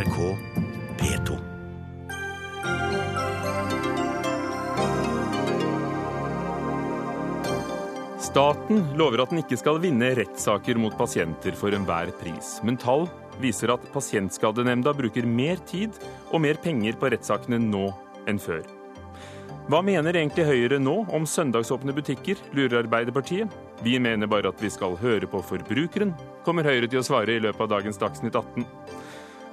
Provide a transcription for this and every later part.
NRK P2. Staten lover at den ikke skal vinne rettssaker mot pasienter for enhver pris. Men tall viser at Pasientskadenemnda bruker mer tid og mer penger på rettssakene nå enn før. Hva mener egentlig Høyre nå om søndagsåpne butikker, lurer Arbeiderpartiet. Vi mener bare at vi skal høre på forbrukeren, kommer Høyre til å svare i løpet av dagens Dagsnytt 18.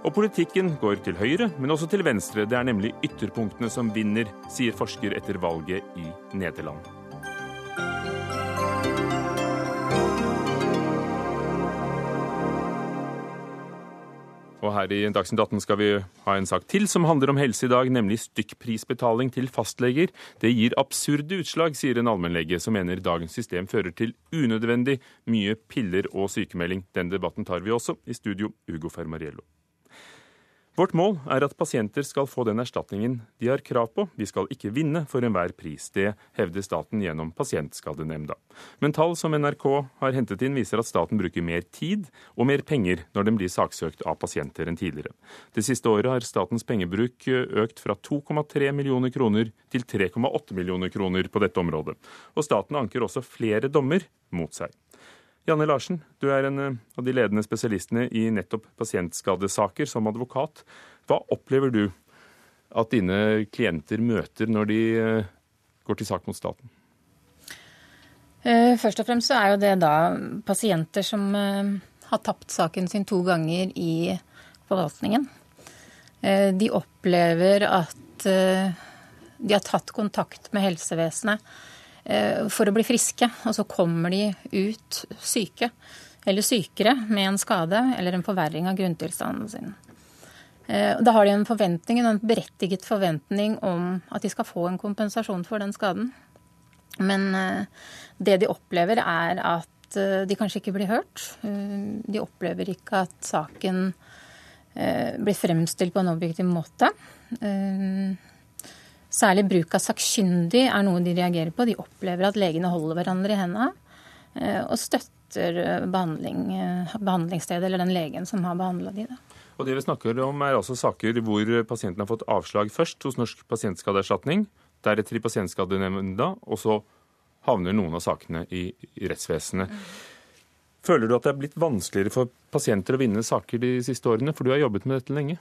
Og politikken går til høyre, men også til venstre. Det er nemlig ytterpunktene som vinner, sier forsker etter valget i Nederland. Og her i Dagsnytt 18 skal vi ha en sak til som handler om helse i dag, nemlig stykkprisbetaling til fastleger. Det gir absurde utslag, sier en allmennlege som mener dagens system fører til unødvendig mye piller og sykemelding. Den debatten tar vi også i studio, Ugo Fermariello. Vårt mål er at pasienter skal få den erstatningen de har krav på. De skal ikke vinne for enhver pris. Det hevder staten gjennom Pasientskadenemnda. Men tall som NRK har hentet inn, viser at staten bruker mer tid og mer penger når den blir saksøkt av pasienter enn tidligere. Det siste året har statens pengebruk økt fra 2,3 millioner kroner til 3,8 millioner kroner på dette området. Og staten anker også flere dommer mot seg. Janne Larsen, du er en eh, av de ledende spesialistene i nettopp pasientskadesaker som advokat. Hva opplever du at dine klienter møter når de eh, går til sak mot staten? Eh, først og fremst så er jo det da pasienter som har tapt saken sin to ganger i forvaltningen. De opplever at de har tatt kontakt med helsevesenet for å bli friske, og så kommer de ut syke eller sykere med en skade eller en forverring av grunntilstanden sin. Eh, da har de en forventning, en berettiget forventning om at de skal få en kompensasjon for den skaden. Men eh, det de opplever, er at de kanskje ikke blir hørt. De opplever ikke at saken blir fremstilt på en objektiv måte. Særlig bruk av sakkyndig er noe de reagerer på. De opplever at legene holder hverandre i hendene eh, og støtter eh, behandling, eh, behandlingsstedet eller den legen som har behandla de. Og Det vi snakker om er altså saker hvor pasienten har fått avslag først hos Norsk pasientskadeerstatning, deretter i Pasientskadenemnda, og så havner noen av sakene i rettsvesenet. Føler du at det er blitt vanskeligere for pasienter å vinne saker de siste årene, for du har jobbet med dette lenge?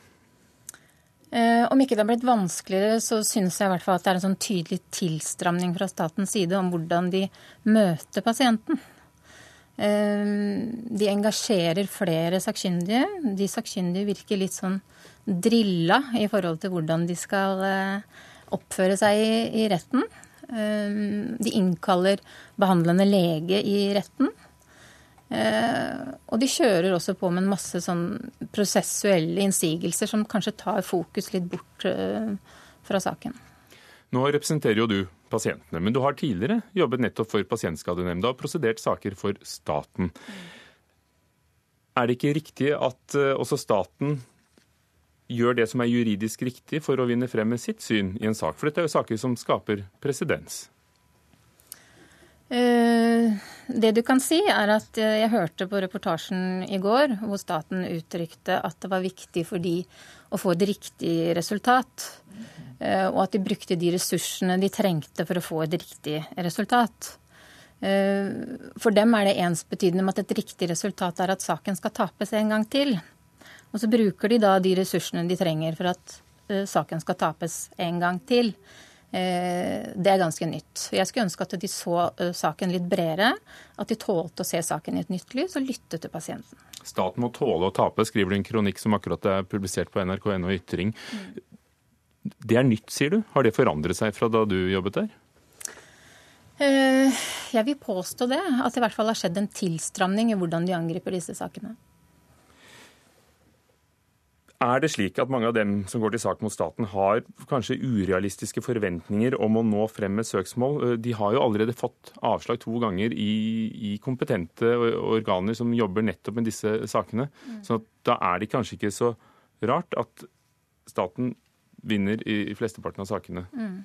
Eh, om ikke det har blitt vanskeligere, så synes jeg i hvert fall at det er en sånn tydelig tilstramning fra statens side om hvordan de møter pasienten. Eh, de engasjerer flere sakkyndige. De sakkyndige virker litt sånn drilla i forhold til hvordan de skal eh, oppføre seg i retten. De innkaller behandlende lege i retten. Eh, og de kjører også på med en masse sånn prosessuelle innsigelser som kanskje tar fokus litt bort eh, fra saken. Nå representerer jo du pasientene, men du har tidligere jobbet nettopp for Pasientskadenemnda og prosedert saker for staten. Er det ikke riktig at eh, også staten gjør det som er juridisk riktig for å vinne frem med sitt syn i en sak? For dette er jo saker som skaper presedens. Uh, det du kan si, er at eh, jeg hørte på reportasjen i går hvor staten uttrykte at det var viktig for de å få et riktig resultat. Eh, og at de brukte de ressursene de trengte for å få et riktig resultat. Eh, for dem er det ensbetydende med at et riktig resultat er at saken skal tapes en gang til. Og så bruker de da de ressursene de trenger for at saken skal tapes en gang til. Eh, det er ganske nytt. Jeg skulle ønske at de så eh, saken litt bredere. At de tålte å se saken i et nytt lys og lytte til pasienten. Staten må tåle å tape, skriver du en kronikk som akkurat er publisert på nrk.no Ytring. Det er nytt, sier du. Har det forandret seg fra da du jobbet der? Eh, jeg vil påstå det. At det i hvert fall har skjedd en tilstramning i hvordan de angriper disse sakene. Er det slik at mange av dem som går til sak mot staten, har kanskje urealistiske forventninger om å nå frem med søksmål? Eh, de har jo allerede fått avslag to ganger i, i kompetente organer som jobber nettopp med disse sakene. Mm. Så da er det kanskje ikke så rart at staten vinner i, i flesteparten av sakene. Mm.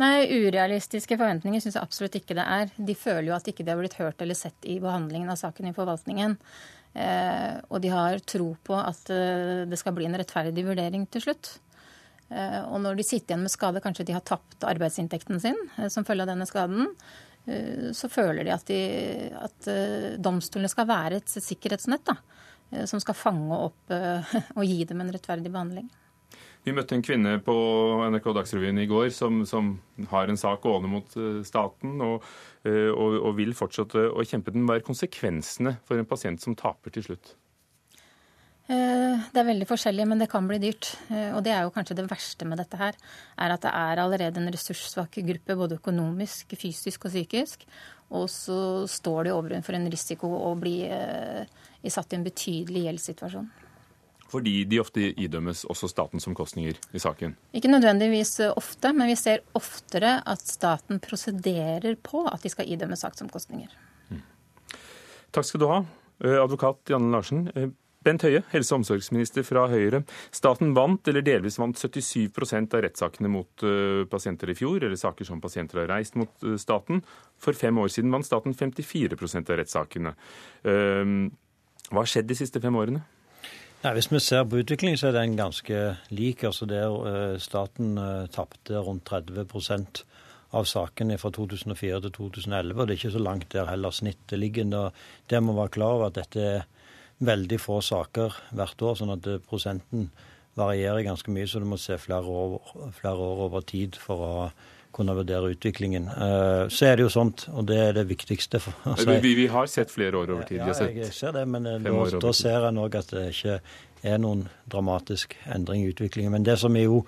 Nei, urealistiske forventninger syns jeg absolutt ikke det er. De føler jo at ikke de har blitt hørt eller sett i behandlingen av saken i forvaltningen. Og de har tro på at det skal bli en rettferdig vurdering til slutt. Og når de sitter igjen med skade, kanskje de har tapt arbeidsinntekten sin som følge av denne skaden, så føler de at, de, at domstolene skal være et sikkerhetsnett da, som skal fange opp og gi dem en rettferdig behandling. Vi møtte en kvinne på NRK Dagsrevyen i går som, som har en sak gående mot eh, staten, og, eh, og, og, vil fortsette å kjempe den. Hva er konsekvensene for en pasient som taper til slutt? Eh, det er veldig forskjellig, men det kan bli dyrt. Og det er jo kanskje det verste med dette her, er at det er allerede en ressurssvak gruppe, både økonomisk, fysisk og psykisk. Og så står de overfor en risiko å bli satt i en betydelig gjeldssituasjon. Fordi de ofte idømmes også statens omkostninger i saken? Ikke nødvendigvis eh, ofte, men vi ser oftere at staten prosederer på at de skal idømme saksomkostninger. Mm. Takk skal du ha, eh, advokat Janne Larsen. Eh, Bent Høie, helse- og omsorgsminister fra Høyre. Staten vant, eller delvis vant, 77% av rettssakene mot pasienter i fjor, eller saker som pasienter har reist mot staten. For fem år siden vant staten 54 av rettssakene. Hva har skjedd de siste fem årene? Nei, Hvis vi ser på utviklingen, så er den ganske lik. altså der uh, Staten uh, tapte rundt 30% av sakene fra 2004 til 2011. og Det er ikke så langt der heller snittet ligger. Det må være klar over at dette er veldig få saker hvert år, sånn at eh, prosenten varierer ganske mye. Så du må se flere år, flere år over tid for å kunne vurdere utviklingen. Eh, så er det jo sånt, og det er det viktigste. For, altså, vi, vi, har sett flere år over tid. Ja, jeg ser det, men eh, da, da, ser en òg at det ikke er noen dramatisk endring i utviklingen. Men det som er jo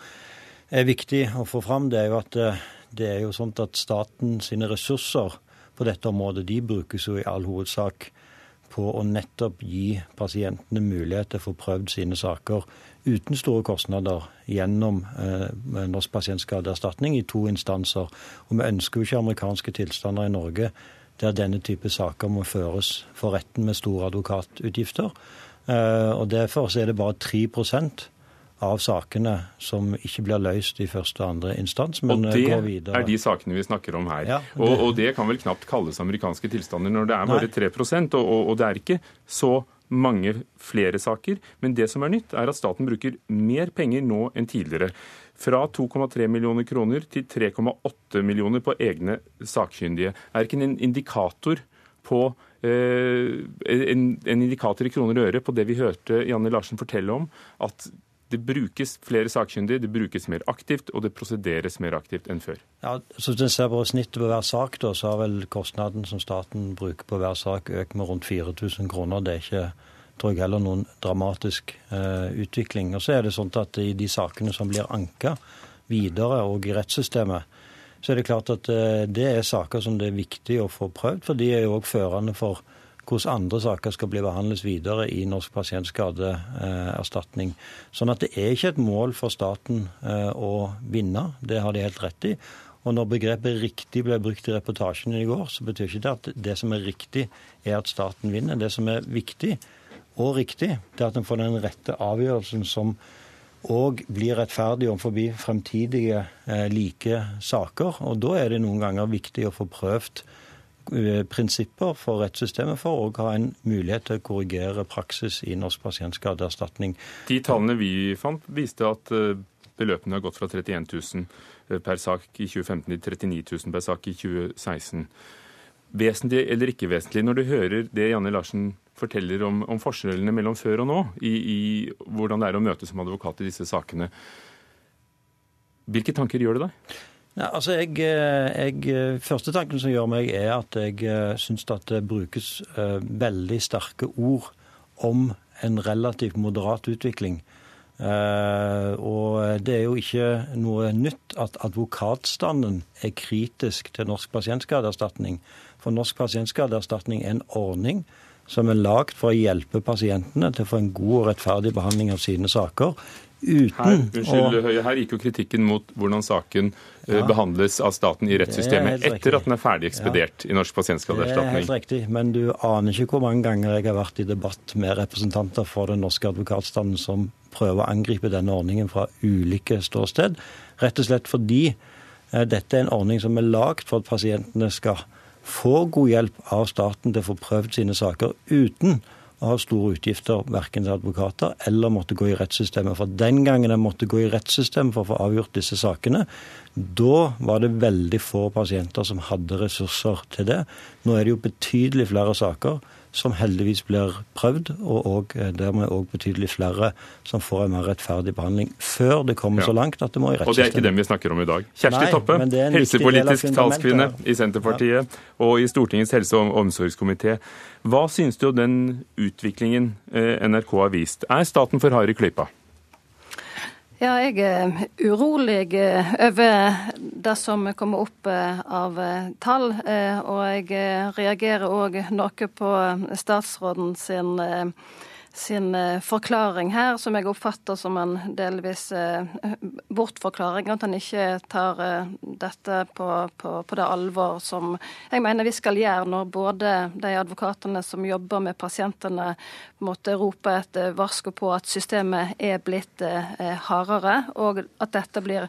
er viktig å få fram, det er jo at eh, det er jo sånt at staten sine ressurser på dette området, de brukes jo i all hovedsak på å nettopp gi pasientene mulighet til å få prøvd sine saker uten store kostnader gjennom eh, Norsk pasientskadeerstatning i to instanser. Og vi ønsker jo ikke amerikanske tilstander i Norge der denne type saker må føres for retten med store advokatutgifter. Eh, og Derfor er det bare 3% av sakene som ikke blir løst i første og andre instans, men og går videre. Det er de sakene vi snakker om her. Ja, det... Og, og, det kan vel knapt kalles amerikanske tilstander når det er bare 3 og, og, og det er ikke så mange flere saker. Men det som er nytt, er at staten bruker mer penger nå enn tidligere. Fra 2,3 millioner kroner til 3,8 millioner på egne sakkyndige. Er ikke en indikator på eh, en, en indikator i kroner og øre på det vi hørte Janne Larsen fortelle om, at det brukes flere sakkyndige, det brukes mer aktivt, og det prosederes mer aktivt enn før. Ja, så Hvis en ser på snittet på hver sak, da, så har vel kostnaden som staten bruker på hver sak økt med rundt 4000 kroner. Det er ikke tror jeg, heller noen dramatisk eh, utvikling. Og så er det sånn at I de sakene som blir anka videre og i rettssystemet, så er det klart at eh, det er saker som det er viktig å få prøvd. For de er jo òg førende for hvordan andre saker skal bli behandles videre i Norsk pasientskadeerstatning. Sånn at det er ikke et mål for staten eh, å vinne, det har de helt rett i. Og når begrepet 'riktig' ble brukt i reportasjen i går, så betyr ikke det at det som er riktig, er at staten vinner. Det som er viktig og riktig, det er at en får den rette avgjørelsen som òg blir rettferdig overfor fremtidige eh, like saker. Og da er det noen ganger viktig å få prøvd prinsipper for rettssystemet for å ha en mulighet til å korrigere praksis i Norsk pasientskadeerstatning. De tallene vi fant, viste at eh, beløpene har gått fra 31 000 eh, per sak i 2015 til 39 000 per sak i 2016. Vesentlig eller ikke vesentlig, når du hører det Janne Larsen forteller om, om forskjellene mellom før og nå, i, i hvordan det er å møte som advokat i disse sakene, hvilke tanker gjør det deg? Ja, altså jeg, eh, jeg, eh, Første tanken som gjør meg, er at jeg eh, syns at det brukes veldig sterke ord om en relativt moderat utvikling. Og det er jo ikke noe nytt at advokatstanden er kritisk til Norsk pasientskadeerstatning. For Norsk pasientskadeerstatning er en ordning som er lagd for å hjelpe pasientene til å få en god og rettferdig behandling av sine saker uten her, unnskyld, å... her gikk jo kritikken mot hvordan saken eh, ja, behandles av staten i rettssystemet etter at den er ferdig ekspedert ja. i Norsk pasientskadeerstatning. Det er helt riktig, men du aner ikke hvor mange ganger jeg har vært i debatt med representanter for den norske advokatstanden som prøver å angripe denne ordningen fra ulike ståsted. Rett og slett fordi eh, dette er en ordning som er lagd for at pasientene skal få god hjelp av staten til å få prøvd sine saker uten å ha store utgifter verken til advokater eller måtte gå i rettssystemet. For den gangen en måtte gå i rettssystemet for å få avgjort disse sakene, da var det veldig få pasienter som hadde ressurser til det. Nå er det jo betydelig flere saker som heldigvis blir prøvd, og, eh, dermed òg betydelig flere som får en mer rettferdig behandling før det kommer ja. så langt at det må i rettssystemet. Og det er ikke dem vi snakker om i dag. Kjersti Nei, Toppe, helsepolitisk talskvinne i Senterpartiet ja. og i Stortingets helse- og omsorgskomité. Hva synes du om den utviklingen eh, NRK har vist? Er staten for hard i klypa? Ja, jeg er urolig eh, over det som kommer opp eh, av tall. Og jeg reagerer òg noe på statsråden sin sin eh, forklaring her, som jeg oppfatter som en delvis eh, bortforklaring. At han ikke tar eh, dette på, på, på, det alvor som jeg mener vi skal gjøre når både de advokatene som jobber med pasientene, måtte rope et varsko på at systemet er blitt hardere, og at dette blir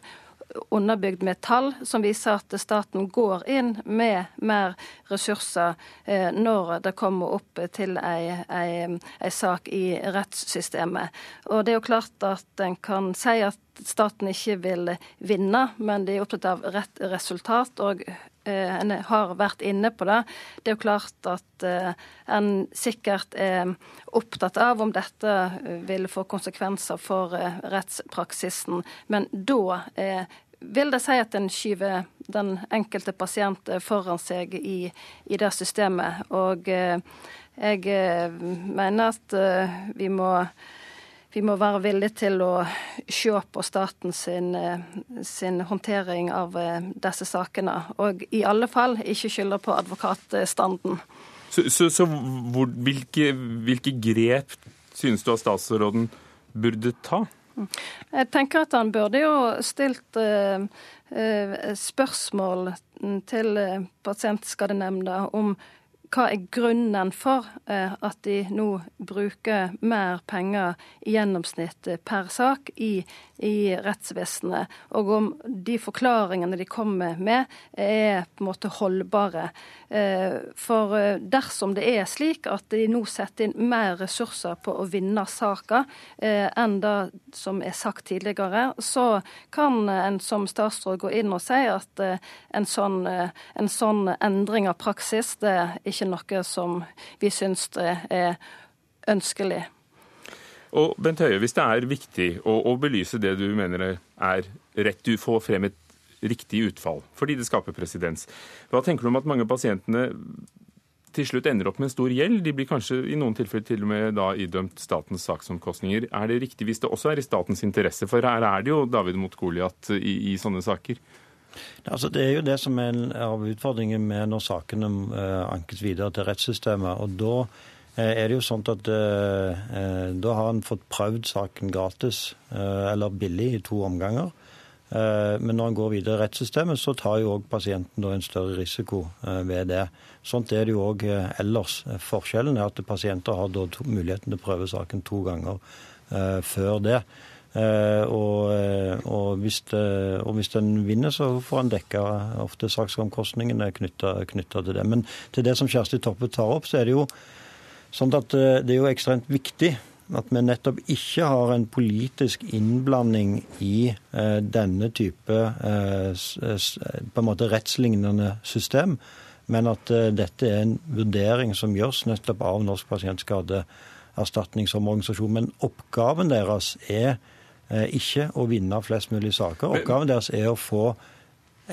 underbygd med tall som viser at staten går inn med mer ressurser eh, når det kommer opp til ei, ei, ei, sak i rettssystemet. Og det er jo klart at en kan si at staten ikke vil vinne, men de er opptatt av rett resultat. og eh, en har vært inne på det. Det er jo klart at eh, en sikkert er opptatt av om dette vil få konsekvenser for rettspraksisen, men da vil det si at en skyver den enkelte pasient foran seg i, i det systemet. Og eh, jeg eh, mener at eh, vi må, vi må være villige til å se på staten sin, sin håndtering av disse sakene. Og i alle fall ikke skylde på advokatstanden. Så, så, så hvor, hvilke, hvilke grep synes du at statsråden burde ta? Jeg tenker at han burde jo stilt uh, uh, spørsmål til Pasientskadenemnda om hva er grunnen for at de nå bruker mer penger i gjennomsnitt per sak i i rettsvesenet, og om de forklaringene de kommer med, er på en måte holdbare. Eh, for eh, dersom det er slik at de nå setter inn mer ressurser på å vinne saker eh, enn det som er sagt tidligere, så kan en som statsråd gå inn og si at en sånn, en sånn endring av praksis det er ikke noe som vi syns er ønskelig. Og Bent Høie, hvis det er viktig å, å belyse det du mener er rett, du får frem et riktig utfall fordi det skaper presedens, hva tenker du om at mange pasientene til slutt ender opp med en stor gjeld. De blir kanskje i noen tilfeller til og med da idømt statens saksomkostninger. Er det riktig hvis det også er i statens interesse? For her er det jo David mot Goliat i, i, sånne saker. Altså, det er jo det som er av utfordringen med når sakene uh, ankes videre til rettssystemet. og da Eh, er det jo sånn at eh, eh, da har en fått prøvd saken gratis eller billig i to omganger. Men når en går videre i rettssystemet, så tar jo òg pasienten en større risiko ved det. Sånt er det jo òg ellers. Forskjellen er at pasienter har da muligheten til å prøve saken to ganger før det. Og, og, hvis det, og hvis en vinner, så får en dekka ofte saksomkostningene knytta til det. Men til det som Kjersti Toppe tar opp, så er det jo Sånn at eh, Det er jo ekstremt viktig at vi nettopp ikke har en politisk innblanding i eh, denne type eh, på en måte rettslignende system, men at eh, dette er en vurdering som gjøres nettopp av Norsk pasientskadeerstatning som organisasjon. Men oppgaven deres er eh, ikke å vinne flest mulig saker. Oppgaven deres er å få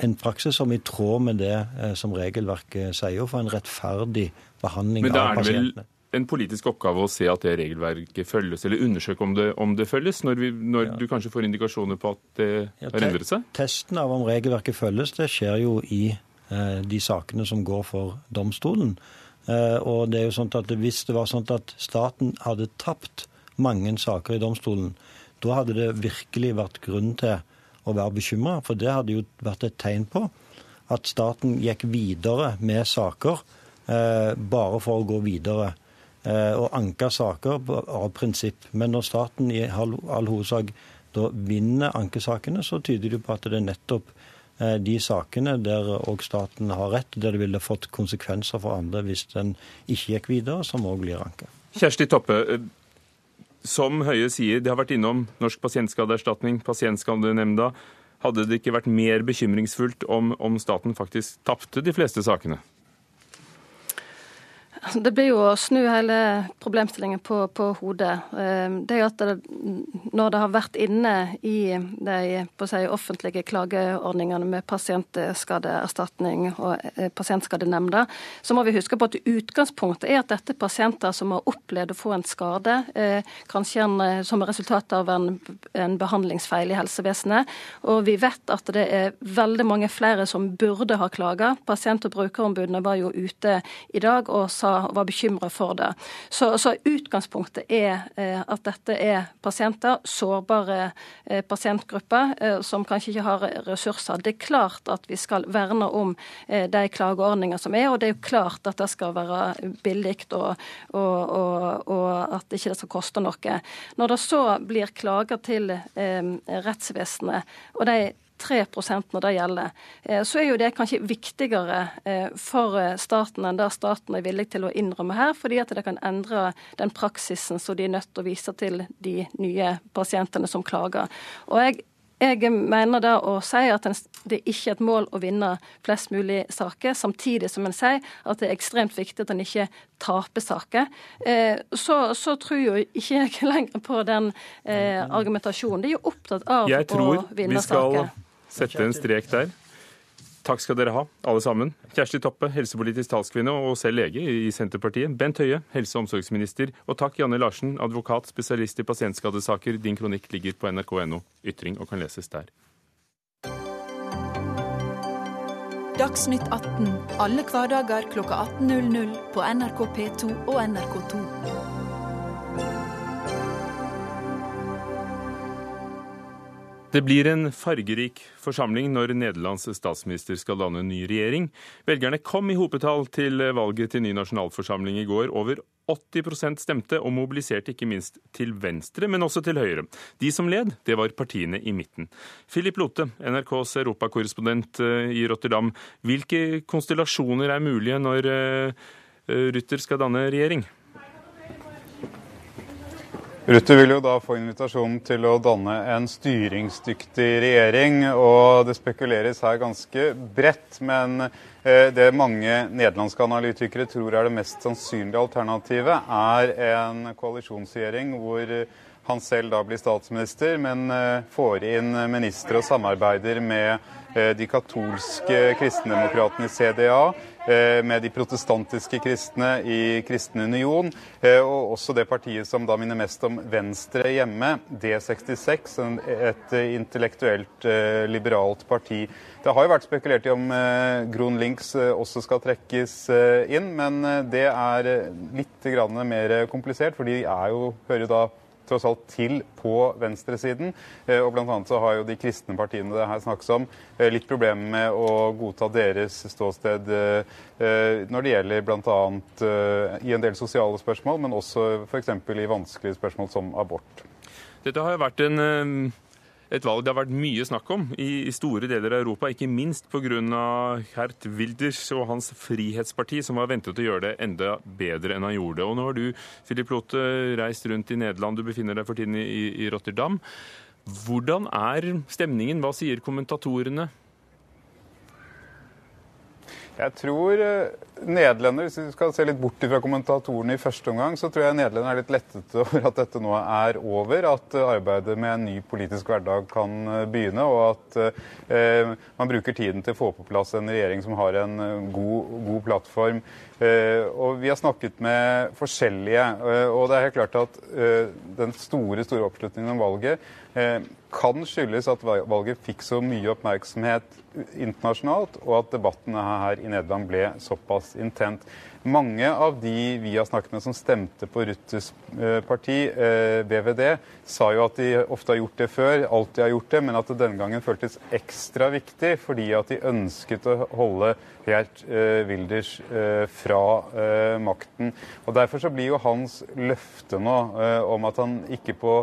en praksis som er i tråd med det eh, som regelverket sier, og få en rettferdig behandling av pasientene en politisk oppgave å se at det regelverket følges, eller undersøke om det, om det følges, når, vi, når ja. du kanskje får indikasjoner på at det ja, har endret seg? Testen av om regelverket følges, det skjer jo i eh, de sakene som går for domstolen. Eh, og det er jo sånn at Hvis det var sånn at staten hadde tapt mange saker i domstolen, da hadde det virkelig vært grunn til å være bekymra. For det hadde jo vært et tegn på at staten gikk videre med saker eh, bare for å gå videre og anke saker av prinsipp. Men når staten i all, all hovedsak da vinner ankesakene, så tyder det på at det er nettopp eh, de sakene der òg staten har rett, der det ville fått konsekvenser for andre hvis den ikke gikk videre, som òg blir anka. Kjersti Toppe, som Høie sier, det har vært innom Norsk pasientskadeerstatning, Pasientskadenemnda. Hadde det ikke vært mer bekymringsfullt om, om staten faktisk tapte de fleste sakene? Det blir jo å snu hele problemstillingen på, på hodet. Ehm, det er at det, Når det har vært inne i de si, offentlige klageordningene med pasientskadeerstatning og eh, pasientskadenemnda, så må vi huske på at utgangspunktet er at dette er pasienter som har opplevd å få en skade, eh, kanskje en, eh, som resultat av en, en behandlingsfeil i helsevesenet. Og vi vet at det er veldig mange flere som burde ha klaga. Pasient- og brukerombudene var jo ute i dag og sa var bekymra for det. Så, så, utgangspunktet er eh, at dette er pasienter, sårbare eh, pasientgrupper, eh, som kanskje ikke har ressurser. Det er klart at vi skal verne om de klageordninger som er, og det er jo klart at det skal være billig og, og, og, og at ikke skal koste noe. Når det så blir klager til rettsvesenet, og de 3 når det gjelder, eh, så er jo det kanskje viktigere eh, for eh, staten enn det staten er villig til å innrømme her, fordi at det kan endre den praksisen som de er nødt til å vise til de nye pasientene som klager. Og jeg jeg mener da å si at det ikke er et mål å vinne flest mulig saker, samtidig som en sier at det er ekstremt viktig at en ikke taper saker. Så, så, tror jo ikke jeg lenger på den argumentasjonen. De er jo opptatt av å vinne saker sette en strek der. Takk skal dere ha, alle sammen. Kjersti Toppe, helsepolitisk talskvinne og selv lege i Senterpartiet. Bent Høie, helse- og omsorgsminister. Og takk, Janne Larsen, advokat, spesialist i pasientskadesaker. Din kronikk ligger på nrk.no. Ytring og kan leses der. Dagsnytt 18 alle hverdager kl 18.00 på NRK P2 og NRK2. Det blir en fargerik forsamling når Nederlands statsminister skal danne en ny regjering. Velgerne kom i hopetall til valget til ny nasjonalforsamling i går. Over 80% stemte, og mobiliserte ikke minst til venstre, men også til høyre. De som led, det var partiene i midten. Philip Lote, NRKs europakorrespondent eh, i Rotterdam. Hvilke konstellasjoner er mulige når eh, Rutter skal danne regjering? Rutte vil jo da få invitasjonen til å danne en styringsdyktig regjering. Og det spekuleres her ganske bredt. Men eh, det mange nederlandske analytikere tror er det mest sannsynlige alternativet, er en koalisjonsregjering hvor han selv da blir statsminister, men eh, får inn ministre og samarbeider med eh, de katolske kristendemokratene i CDA med de protestantiske kristne i Kristen Union, eh, og også det partiet som da minner mest om Venstre hjemme, D66, et intellektuelt eh, liberalt parti. Det har jo vært spekulert i om Grun Links også skal trekkes inn, men det er litt mer komplisert, for de er jo, hører jo da tross alt til på venstresiden. Eh, og annet så har jo de kristne partiene det her snakkes om, eh, litt problemer med å godta deres ståsted eh, når det gjelder bl.a. i en del sosiale spørsmål, men også f.eks. i vanskelige spørsmål som abort. Dette har jo vært en et valg det har vært mye snakk om i, store deler av Europa, ikke minst pga. Hert Wilders og hans Frihetsparti, som har ventet å gjøre det enda bedre enn han gjorde. Og nå har du, Philip Lotte, reist rundt i Nederland, du befinner deg for tiden i, i Rotterdam. Hvordan er stemningen? Hva sier kommentatorene? Jeg tror eh, nederlender, hvis vi skal se litt bort fra kommentatorene i første omgang, så tror jeg nederlenderne er litt lettet over at dette nå er over. At eh, arbeidet med en ny politisk hverdag kan eh, begynne, og at eh, man bruker tiden til å få på plass en regjering som har en god, god plattform. Eh, og Vi har snakket med forskjellige, eh, og det er helt klart at den store, store oppslutningen om valget kan skyldes at valget fikk så mye oppmerksomhet internasjonalt, og at debattene her i Nederland ble såpass intent. Mange av de vi har snakket med som stemte på Ruttes eh, parti, BVD, eh, sa jo at de ofte har gjort det før, alltid har gjort det, men at det denne gangen føltes ekstra viktig fordi at de ønsket å holde Geert eh, Wilders fra makten. Og Derfor så blir jo hans løfte nå om at han ikke på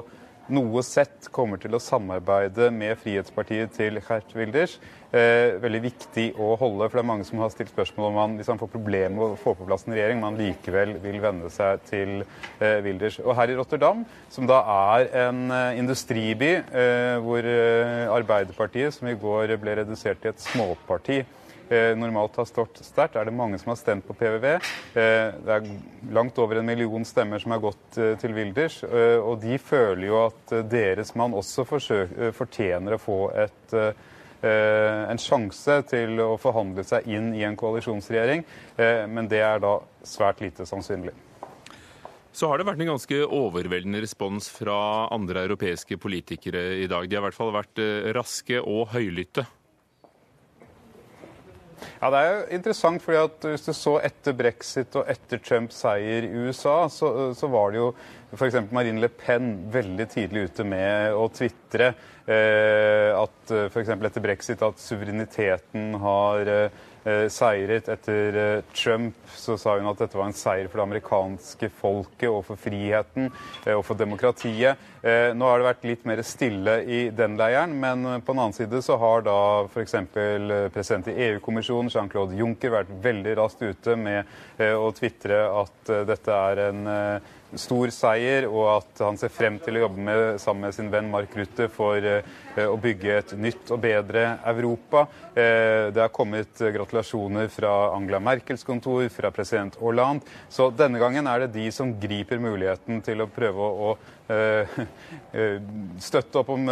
noe sett kommer til å samarbeide med Frihetspartiet til Gert Wilders. Eh, veldig viktig å holde, for det er mange som har stilt spørsmål om han hvis han får problemer med å få på plass en regjering, men han likevel vil venne seg til eh, Wilders. Og her i Rotterdam, som da er en eh, industriby eh, hvor eh, Arbeiderpartiet, som i går ble redusert til et småparti, normalt har stått sterkt, er det mange som har stemt på PVV. Eh, det er langt over en million stemmer som har gått eh, til Wilders. Og de føler jo at deres mann også fortjener å få et, en sjanse til å forhandle seg inn i en koalisjonsregjering, men det er da svært lite sannsynlig. Så har det vært en ganske overveldende respons fra andre europeiske politikere i dag. De har i hvert fall vært raske og høylytte. Ja, Det er jo interessant, fordi at hvis du så etter brexit og etter Trumps seier i USA, så, så var det jo f.eks. Marine Le Pen veldig tidlig ute med å tvitre eh, at f.eks. etter brexit at suvereniteten har eh, Eh, seiret etter eh, Trump, så sa hun at dette var en seier for det amerikanske folket og for friheten eh, og for demokratiet. Nå har det vært litt mer stille i den leiren, men på den annen side så har da f.eks. president i EU-kommisjonen, Jean-Claude Juncker, vært veldig raskt ute med å tvitre at dette er en stor seier, og at han ser frem til å jobbe med, sammen med sin venn Mark Rutte for eh, å bygge et nytt og bedre Europa. Eh, det har kommet gratulasjoner fra Angela Merkels kontor, fra president Hollande. Så denne gangen er det de som griper muligheten til å prøve å, eh, støtte opp om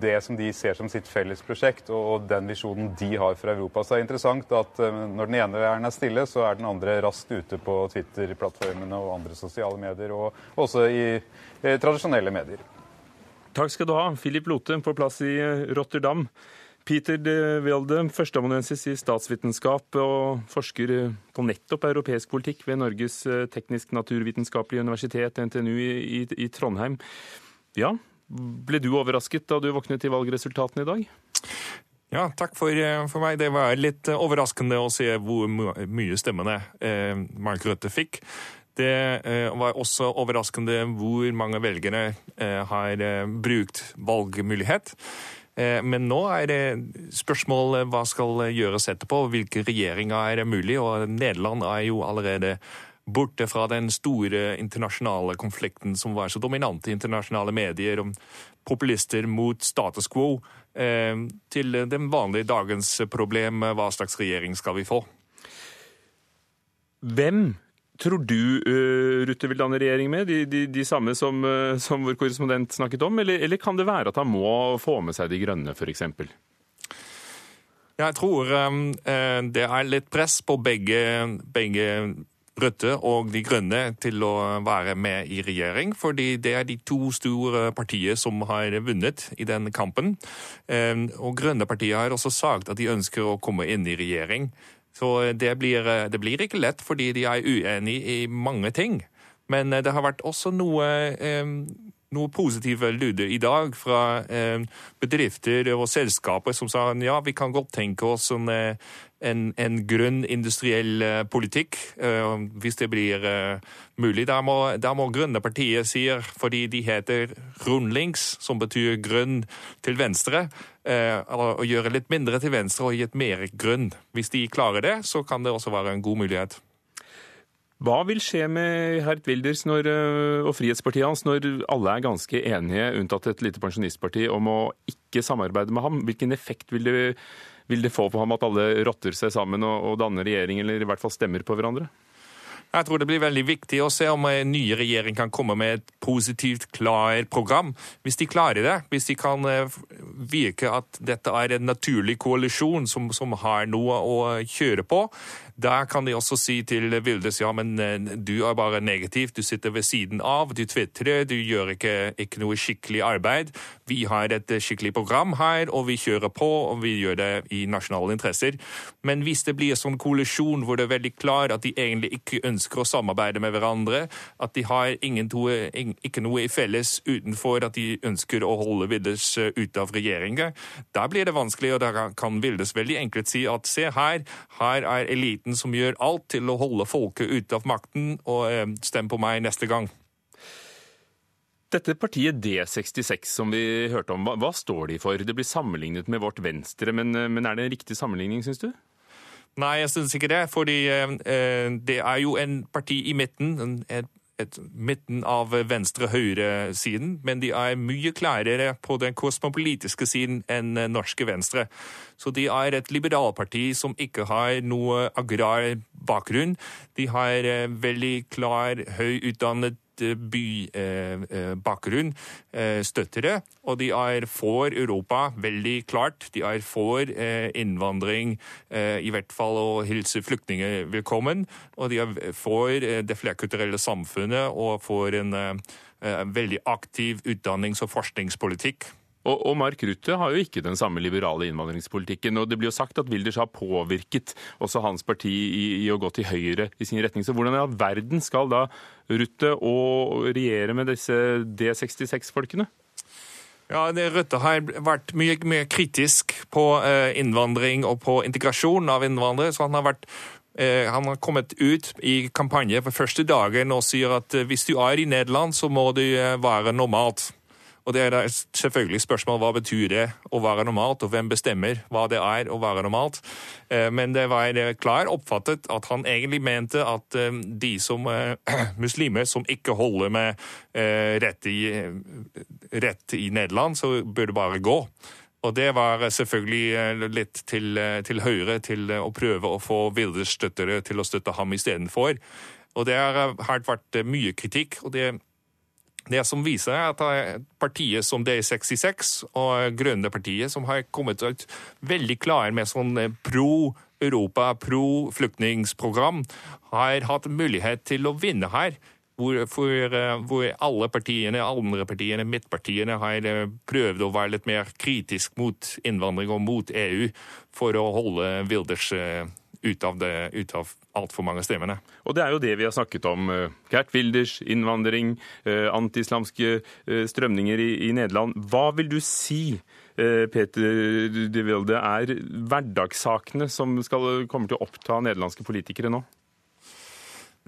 det som de ser som sitt felles prosjekt, og den visjonen de har for Europa. Så det er interessant at når den ene er stille, så er den andre raskt ute på Twitter-plattformene og andre sosiale medier medier, og også i eh, tradisjonelle medier. Takk skal du ha, Philip Lote på plass i eh, Rotterdam. Peter de Welde, førsteamanuensis i statsvitenskap og forsker eh, på nettopp europeisk politikk ved Norges teknisk-naturvitenskapelige universitet, NTNU i, i, Trondheim. Ja, ble du overrasket da du våknet til valgresultatene i dag? Ja, takk for, for, meg. Det var litt overraskende å se hvor mye stemmene eh, Mark Røtte fikk. Det eh, var også overraskende hvor mange velgere eh, har eh, brukt valgmulighet. Men nå er det spørsmål hva skal gjøres etterpå, hvilke regjeringer er mulig. og Nederland er jo allerede borte fra den store internasjonale konflikten som var så dominant i internasjonale medier om populister mot status quo, til den vanlige dagens problem hva slags regjering skal vi få. Hvem tror du uh, Rutte vil danne regjering med? De, de, de samme som, uh, som, vår korrespondent snakket om? Eller, eller, kan det være at han må få med seg De grønne, f.eks.? Jeg tror um, det er litt press på begge, begge Rødte og De Grønne til å være med i regjering, fordi det er de to store partiene som har vunnet i den kampen. Og Grønne partiet har også sagt at de ønsker å komme inn i regjering. Så det blir, det blir ikke lett, fordi de er uenige i mange ting. Men eh, det har vært også noe, eh, noe positive lyder i dag fra eh, bedrifter og selskaper som sa ja, vi kan godt tenke oss en, en, en grønn industriell politikk, hvis det blir mulig. Da må, da må grønne partier, sier, fordi de heter rundlings, som betyr grønn til venstre, Eh, å gjøre litt mindre til venstre og gi et mer grønn. Hvis de klarer det, så kan det også være en god mulighet. Hva vil skje med Hert Wilders når, eh, og Frihetspartiet hans når alle er ganske enige, unntatt et lite pensjonistparti, om å ikke samarbeide med ham? Hvilken effekt vil det, vil det få på ham at alle rotter seg sammen og, og danner regjering, eller i hvert fall stemmer på hverandre? Jeg tror det blir veldig viktig å se om en ny regjering kan komme med et positivt, klart program. Hvis de klarer det, hvis de kan eh, virke at dette er en naturlig koalisjon som, som har noe å kjøre på, da kan de også si til Vildes ja, men eh, du er bare negativ, du sitter ved siden av, du tvitrer, du gjør ikke, ikke noe skikkelig arbeid. Vi har et skikkelig program her, og vi kjører på, og vi gjør det i nasjonale interesser. Men hvis det blir en sånn koalisjon hvor det er veldig klart at de egentlig ikke ønsker å samarbeide med hverandre, at de har to, ikke noe i felles utenfor at de ønsker å holde Vildes eh, ute av regjeringen, da blir det vanskelig, og da kan Vildes veldig enkelt si at se her, her er eliten som gjør alt til å holde folket ute av makten, og eh, stem på meg neste gang. Dette partiet D66 som vi hørte om, hva, hva, står de for? Det blir sammenlignet med vårt Venstre, men, men er det en riktig sammenligning, syns du? Nei, jeg syns ikke det. Fordi eh, det er jo en parti i midten. Et, et midten av venstre-høyre-siden, men de er mye klarere på den kosmopolitiske siden enn norske Venstre. Så de er et liberalparti som ikke har noe agrar bakgrunn. De har eh, veldig klar, høyutdannet bybakgrunn eh, støttere, støtter. Og de er for Europa, veldig klart. De er for eh, innvandring, i hvert fall å hilse flyktninger velkommen. Og de er for det flerkulturelle samfunnet og for en veldig aktiv utdannings- og forskningspolitikk. Og, og, Mark Rutte har jo ikke den samme liberale innvandringspolitikken. og Det blir jo sagt at Wilders har påvirket også hans parti i, i, å gå til høyre i sin retning. Så hvordan i all verden skal da Rutte og regjere med disse D66-folkene? Ja, Rutte har vært mye mer kritisk på eh, innvandring og på integrasjon av innvandrere. så han har vært eh, han har kommet ut i kampanje for første dagen og sier at eh, hvis du er i Nederland, så må du være normalt. Og det er selvfølgelig spørsmål hva betyr det å være normalt, og hvem bestemmer hva det er å være normalt. Eh, men det var klar oppfattet at han egentlig mente at eh, de som eh, muslimer som ikke holder med rett i, rett i Nederland, så bør det bare gå. Og det var selvfølgelig litt til, til høyre til å prøve å få Vildes støttere til å støtte ham istedenfor. Og det har vært mye kritikk. og det det som viser er at partiet som D66 og Grønne partiet, som har kommet ut veldig klare med sånn eh, pro Europa, pro flyktningsprogram, har hatt mulighet til å vinne her. Hvor, for, eh, hvor, alle partiene, andre partiene, midtpartiene, har eh, prøvd å være litt mer kritisk mot innvandring og mot EU for å holde Wilders ut av, det, ut av altfor mange stemmene. Og det er jo det vi har snakket om. Eh, Gert Wilders, innvandring, eh, antiislamske eh, strømninger i, i, Nederland. Hva vil du si, Peter de Wilde, er hverdagssakene som skal, kommer til å oppta nederlandske politikere nå?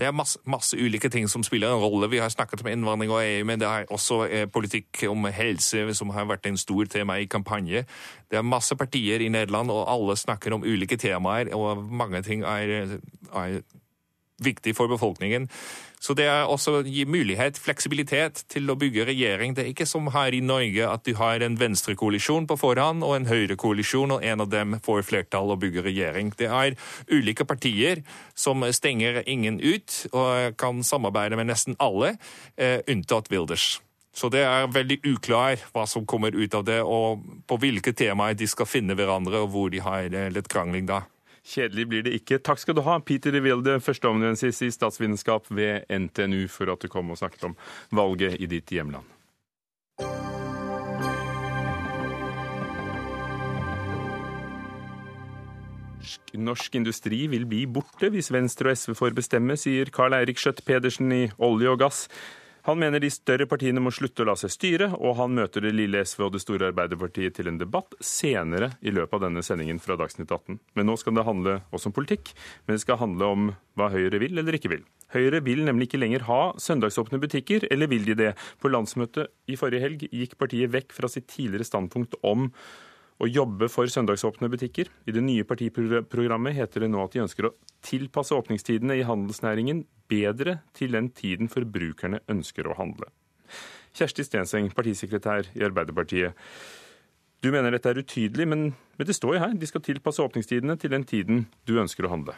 Det er masse, masse, ulike ting som spiller en rolle. Vi har snakket om innvandring og EU, men det er også eh, politikk om helse som har vært en stor tema i kampanje. Det er masse partier i Nederland, og alle snakker om ulike temaer, og mange ting er, er viktig for befolkningen. Så det er også å gi mulighet, fleksibilitet, til å bygge regjering. Det er ikke som her i Norge at du har en venstrekoalisjon på forhånd og en høyrekoalisjon, og en av dem får flertall og bygger regjering. Det er ulike partier som stenger ingen ut og kan samarbeide med nesten alle, eh, unntatt Wilders. Så det er veldig uklar hva som kommer ut av det, og på hvilke temaer de skal finne hverandre, og hvor de har eh, litt krangling da. Kjedelig blir det ikke. Takk skal du ha, Peter de Wilde, førsteamanuensis i statsvitenskap ved NTNU, for at du kom og snakket om valget i ditt hjemland. Norsk industri vil bli borte hvis Venstre og SV får bestemme, sier Karl Eirik Skjøtt Pedersen i Olje og gass. Han mener de større partiene må slutte å la seg styre, og han møter det lille SV og det store Arbeiderpartiet til en debatt senere i løpet av denne sendingen fra Dagsnytt 18. Men nå skal det handle også om politikk, men det skal handle om hva Høyre vil eller ikke vil. Høyre vil nemlig ikke lenger ha søndagsåpne butikker, eller vil de det? På landsmøtet i forrige helg gikk partiet vekk fra sitt tidligere standpunkt om å jobbe for søndagsåpne butikker. I det nye partiprogrammet heter det nå at de ønsker å tilpasse åpningstidene i handelsnæringen bedre til den tiden forbrukerne ønsker å handle. Kjersti Stenseng, partisekretær i Arbeiderpartiet. Du mener dette er utydelig, men, men det står jo her. De skal tilpasse åpningstidene til den tiden du ønsker å handle.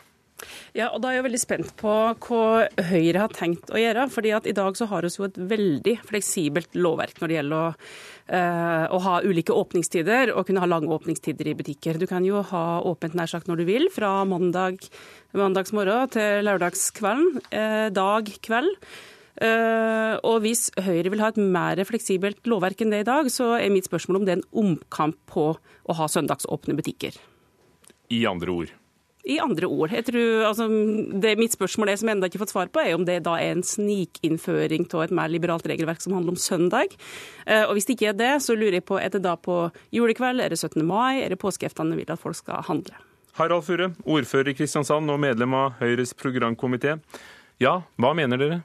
Ja, og da er jeg veldig spent på hva Høyre har tenkt å gjøre. fordi at i dag så har vi jo et veldig fleksibelt lovverk når det gjelder å, eh, å, ha ulike åpningstider og kunne ha lange åpningstider i butikker. Du kan jo ha åpent nær sagt når du vil, fra mandag, mandagsmorgen til lørdagskvelden. Eh, dag, kveld. Uh, og hvis Høyre vil ha et mer fleksibelt lovverk enn det i dag, så er mitt spørsmål om det er en omkamp på å ha søndagsåpne butikker. I andre ord? I andre ord. Jeg tror, altså, det Mitt spørsmål er, som jeg ennå ikke har fått svar på, er om det da er en snikinnføring av et mer liberalt regelverk som handler om søndag. Eh, og Hvis det ikke er det, så lurer jeg på er det da på julekveld, er det 17. mai, er det påskeaftene vil at folk skal handle? Harald Furre, ordfører i Kristiansand og medlem av Høyres programkomité. Ja, hva mener dere?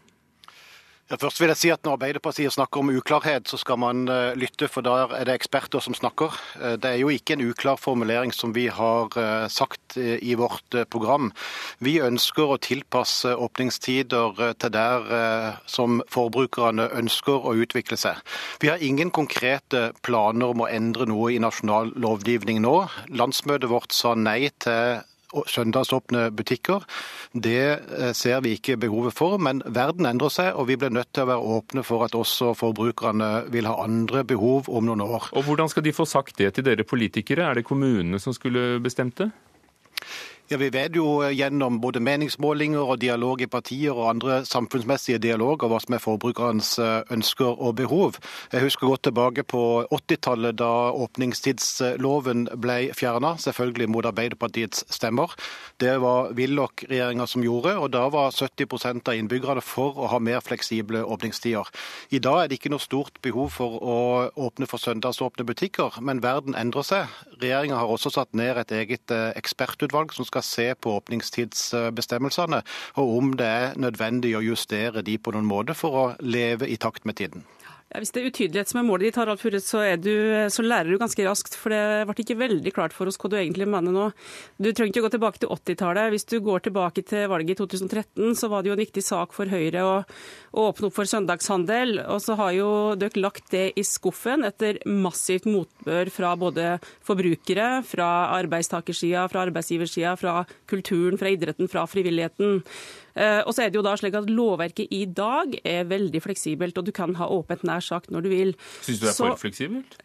Ja, først vil jeg si at Når Arbeiderpartiet snakker om uklarhet, så skal man uh, lytte, for der er det eksperter som snakker. Uh, det er jo ikke en uklar formulering som vi har uh, sagt i vårt program. Vi ønsker å tilpasse åpningstider til der som forbrukerne ønsker å utvikle seg. Vi har ingen konkrete planer om å endre noe i nasjonal lovgivning nå. Landsmøtet vårt sa nei til søndagsåpne butikker. Det eh, ser vi ikke behovet for, men verden endrer seg, og vi blir nødt til å være åpne for at også forbrukerne vil ha andre behov om noen år. Og Hvordan skal de få sagt det til dere politikere? Er det kommunene som skulle bestemt det? Ja, Vi vet jo gjennom både meningsmålinger og dialog i partier og andre samfunnsmessige dialoger hva som er forbrukernes eh, ønsker og behov. Jeg husker godt tilbake på 80-tallet da åpningstidsloven ble fjerna, selvfølgelig mot Arbeiderpartiets stemmer. Det var Willoch-regjeringa som gjorde, og da var 70% av innbyggerne for å ha mer fleksible åpningstider. I dag er det ikke noe stort behov for å åpne for søndagsåpne butikker, men verden endrer seg. Regjeringa har også satt ned et eget eh, ekspertutvalg som skal skal se på åpningstidsbestemmelsene, og om det er nødvendig å justere de på noen måte for å leve i takt med tiden. Ja, hvis det er utydelighet som er målet ditt, Harald Furre, så, så, lærer du ganske raskt. For det ble ikke veldig klart for oss hva du egentlig mener nå. Du trenger ikke å gå tilbake til 80-tallet. Hvis du går tilbake til valget i 2013, så var det jo en viktig sak for Høyre å, å åpne opp for søndagshandel. Og så har jo dere lagt det i skuffen etter massivt motbør fra både forbrukere, fra arbeidstakersida, fra arbeidsgiversida, fra kulturen, fra idretten, fra frivilligheten. Eh, og så er det jo da slik at Lovverket i dag er veldig fleksibelt, og du kan ha åpent nær sagt når du vil. Syns du det er for fleksibelt?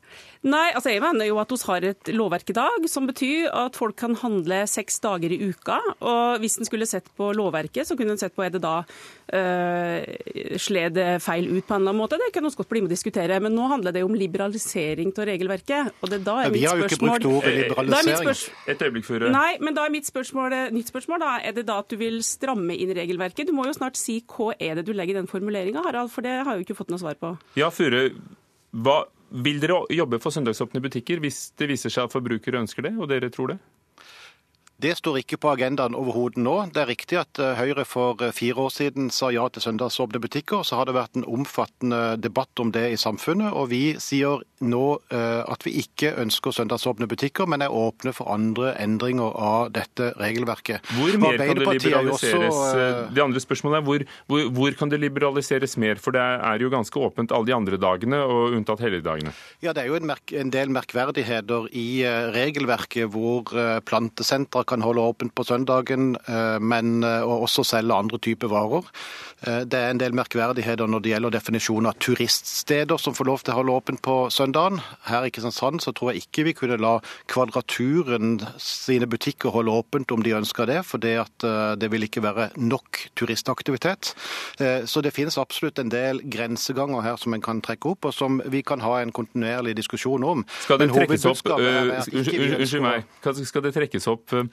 Nei, altså jeg mener jo at vi har et lovverk i dag som betyr at folk kan handle seks dager i uka. Og hvis en skulle sett på lovverket, så kunne en sett på er det da øh, sled feil ut på en eller annen måte. Det kan vi godt bli med å diskutere. Men nå handler det jo om liberalisering av regelverket. Og det da er mitt spørsmål Vi har jo ikke brukt ordet liberalisering. Et øyeblikk før. Nei, men da er mitt spørsmål, nytt spørsmål da, er det da at du vil stramme inn regelverket? Du må jo snart si hva er det du legger i den formuleringa, Harald, for det har jeg jo ikke fått noe svar på. Ja, Fure, hva vil dere jobbe for søndagsåpne butikker hvis det viser seg at forbrukere ønsker det, og dere tror det? Det står ikke på agendaen overhodet nå. Det er riktig at eh, Høyre for eh, fire år siden sa ja til søndagsåpne butikker. Så har det vært en omfattende debatt om det i samfunnet. Og vi sier nå eh, at vi ikke ønsker søndagsåpne butikker, men er åpne for andre endringer av dette regelverket. Hvor mer kan det liberaliseres? Også, det andre spørsmålet er hvor, hvor, hvor, kan det liberaliseres mer? For det er jo ganske åpent alle de andre dagene, og unntatt helligdagene. Ja, det er jo en, merk, en del merkverdigheter i regelverket hvor plantesentre kan holde åpent på søndagen, eh, men eh, og også selge andre typer varer. Eh, det er en del merkverdigheter når det gjelder definisjonen av turiststeder som får lov til å holde åpent på søndagen. Her i Kristiansand så tror jeg ikke vi kunne la Kvadraturen sine butikker holde åpent om de ønsker det, for det, det vil ikke være nok turistaktivitet. Så det finnes absolutt en del grenseganger her som en kan trekke opp, og som vi kan ha en kontinuerlig diskusjon om. Skal det trekkes opp, Unnskyld meg, skal det trekkes opp Eh,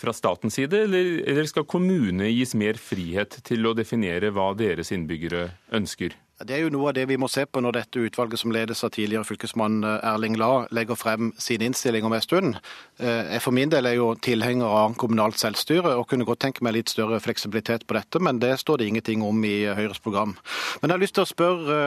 fra statens side, eller, eller skal kommunene gis mer frihet til å definere hva deres innbyggere ønsker? Det er jo noe av det vi må se på når dette utvalget som ledes av tidligere fylkesmann eh, Erling La, legger frem sin innstilling om en stund. Eh, jeg for min del er jo tilhenger av kommunalt selvstyre og kunne godt tenke meg litt større fleksibilitet på dette, men det står det ingenting om i eh, Høyres program. Men jeg har lyst til å spørre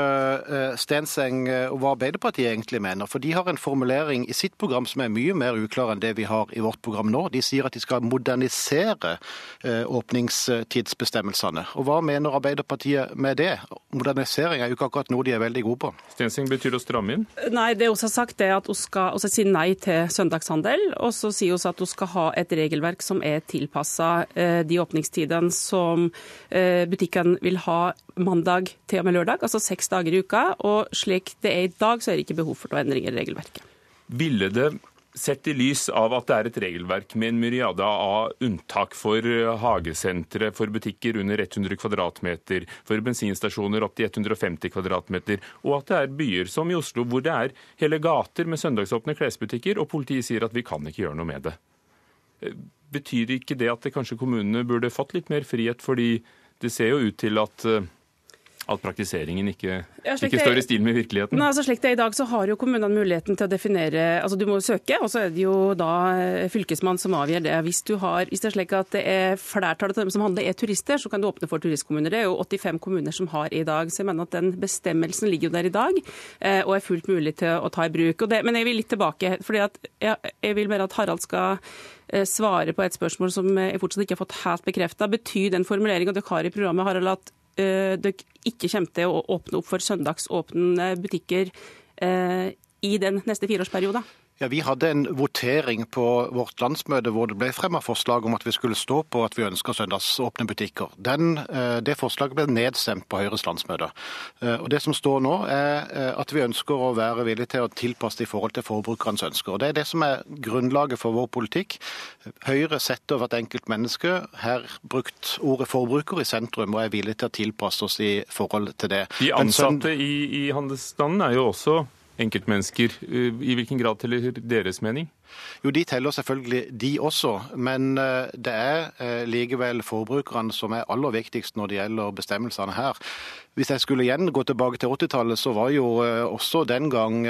Stenseng hva Arbeiderpartiet egentlig mener. For de har en formulering i sitt program som er mye mer uklar enn det vi har i vårt program nå. De sier at de skal modernisere åpningstidsbestemmelsene. Og hva mener Arbeiderpartiet med det? Modernisere liberalisering er jo ikke akkurat noe de er veldig gode på. Stensing, betyr det å stramme inn? Nei, det hun har sagt er at hun skal si nei til søndagshandel. Og så sier hun at hun skal ha et regelverk som er tilpassa eh, de åpningstidene som butikken butikkene vil ha mandag til og med lørdag, altså seks dager i uka. Og slik det er i dag, så er det ikke behov for noen endringer i regelverket. Ville det Sett i lys av at det er et regelverk med en myriade av unntak for eh, hagesentre, for butikker under 100 kvadratmeter, for bensinstasjoner opp til 150 kvadratmeter, og at det er byer som i Oslo hvor det er hele gater med søndagsåpne klesbutikker, og politiet sier at vi kan ikke gjøre noe med det. Eh, betyr ikke det at det kanskje kommunene burde fått litt mer frihet, fordi det ser jo ut til at eh, at praktiseringen ikke, Ja, ikke står i stil med virkeligheten? Nei, altså slik det er I dag så har jo kommunene muligheten til å definere altså Du må søke, og så er det jo da eh, fylkesmannen som avgjør det. Hvis, du har, hvis det er slik at det er flertallet av dem som handler er turister, så kan du åpne for turistkommuner. Det er jo 85 kommuner som har i dag. Så jeg mener at den bestemmelsen ligger jo der i dag, eh, og er fullt mulig til å ta i bruk. Det, men jeg vil litt tilbake. fordi at jeg, jeg vil mer at Harald skal eh, svare på et spørsmål som jeg fortsatt ikke har fått helt bekrefta. Betyr den formuleringa dere har i programmet, Harald, at dere ikke kommer til å åpne opp for søndagsåpne butikker eh, i den neste fireårsperioden? Ja, Vi hadde en votering på vårt landsmøte hvor det ble fremmet forslag om at vi skulle stå på at vi ønsker søndagsåpne butikker. Den, eh, det forslaget ble nedstemt på Høyres landsmøte. Eh, Og Det som står nå, er eh, at vi ønsker å være villige til å tilpasse det i forhold til forbrukernes ønsker. Og Det er det som er grunnlaget for vår politikk. Høyre setter hvert enkelt menneske, her brukt ordet forbruker, i sentrum, og er villig til å tilpasse oss i forhold til det. De ansatte i, i handelsstanden er jo også enkeltmennesker. Eh, I hvilken grad teller deres mening? Jo, de teller selvfølgelig de også, men eh, det er eh, likevel forbrukerne som er aller viktigst når det gjelder bestemmelsene her. Hvis jeg skulle igjen gå tilbake til 80-tallet, så var jo også den gang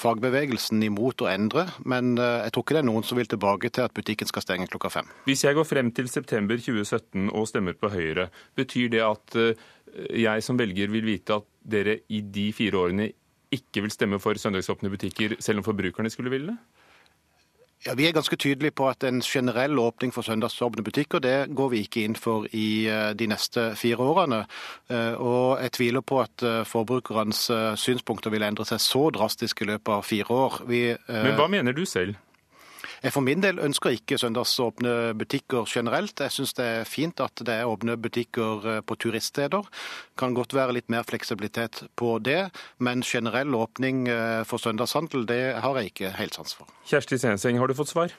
fagbevegelsen imot å endre, men jeg tror ikke det er noen som vil tilbake til at butikken skal stenge klokka fem. Hvis jeg går frem til september 2017 og stemmer på Høyre, betyr det at jeg som velger vil vite at dere i de fire årene ikke vil stemme for søndagsåpne butikker, selv om forbrukerne skulle ville det? Ja, Vi er ganske tydelige på at en generell åpning for søndagsåpne butikker, det går vi ikke inn for i eh, de neste fire årene. Eh, Og jeg tviler på at eh, forbrukernes synspunkter vil endre seg så drastisk i løpet av fire år. Vi, Men hva mener du selv? Jeg for min del ønsker ikke søndagsåpne butikker generelt. Jeg syns det er fint at det er åpne butikker eh, på turiststeder. Kan godt være litt mer fleksibilitet på det, men generell åpning eh, for søndagshandel, det har jeg ikke helt sans for. Kjersti Stenseng, har du fått svar?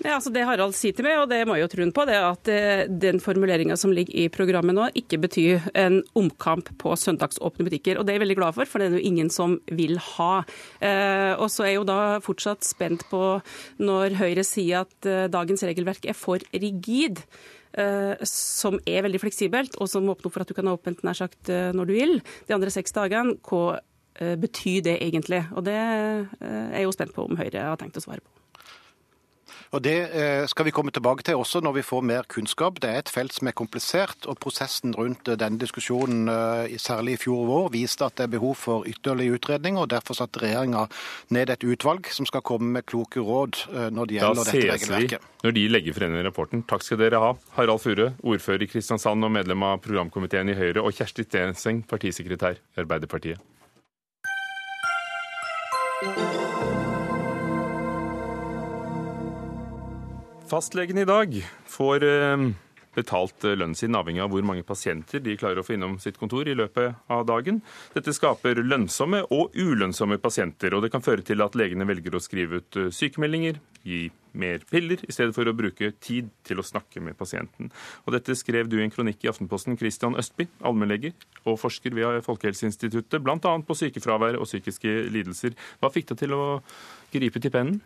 Nei, altså Det Harald sier til meg, og det må jeg jo tro på, det er at eh, den formuleringa som ligger i programmet nå, ikke betyr en omkamp på søndagsåpne butikker. Og Det er jeg veldig glad for, for det er jo ingen som vil ha. Eh, og så er jeg jo da fortsatt spent på når Høyre sier at eh, dagens regelverk er for rigid. som er veldig fleksibelt, og som åpner for at du kan ha åpent nær sagt når du vil. De andre seks dagene, hva betyr det egentlig? Og Det er jeg jo spent på om Høyre har tenkt å svare på. Og Det eh, skal vi komme tilbake til også når vi får mer kunnskap. Det er et felt som er komplisert, og prosessen rundt eh, denne diskusjonen, eh, særlig i fjor vår, viste at det er behov for ytterligere utredning. og Derfor satte regjeringa ned et utvalg som skal komme med kloke råd når det gjelder dette regelverket. Da ses vi når de legger frem den rapporten. Takk skal dere ha. Harald Furre, ordfører i Kristiansand og medlem av programkomiteen i Høyre, og Kjersti Stenseng, partisekretær i Arbeiderpartiet. Fastlegen i dag får eh, betalt eh, lønnen sin avhengig av hvor mange pasienter de klarer å få innom sitt kontor i løpet av dagen. Dette skaper lønnsomme og ulønnsomme pasienter, og det kan føre til at legene velger å skrive ut eh, sykemeldinger, gi mer piller, i stedet for å bruke tid til å snakke med pasienten. Og Dette skrev du i en kronikk i Aftenposten. Christian Østby, allmennlege og forsker ved Folkehelseinstituttet, bl.a. på sykefravær og psykiske lidelser. Hva fikk deg til å gripe til pennen?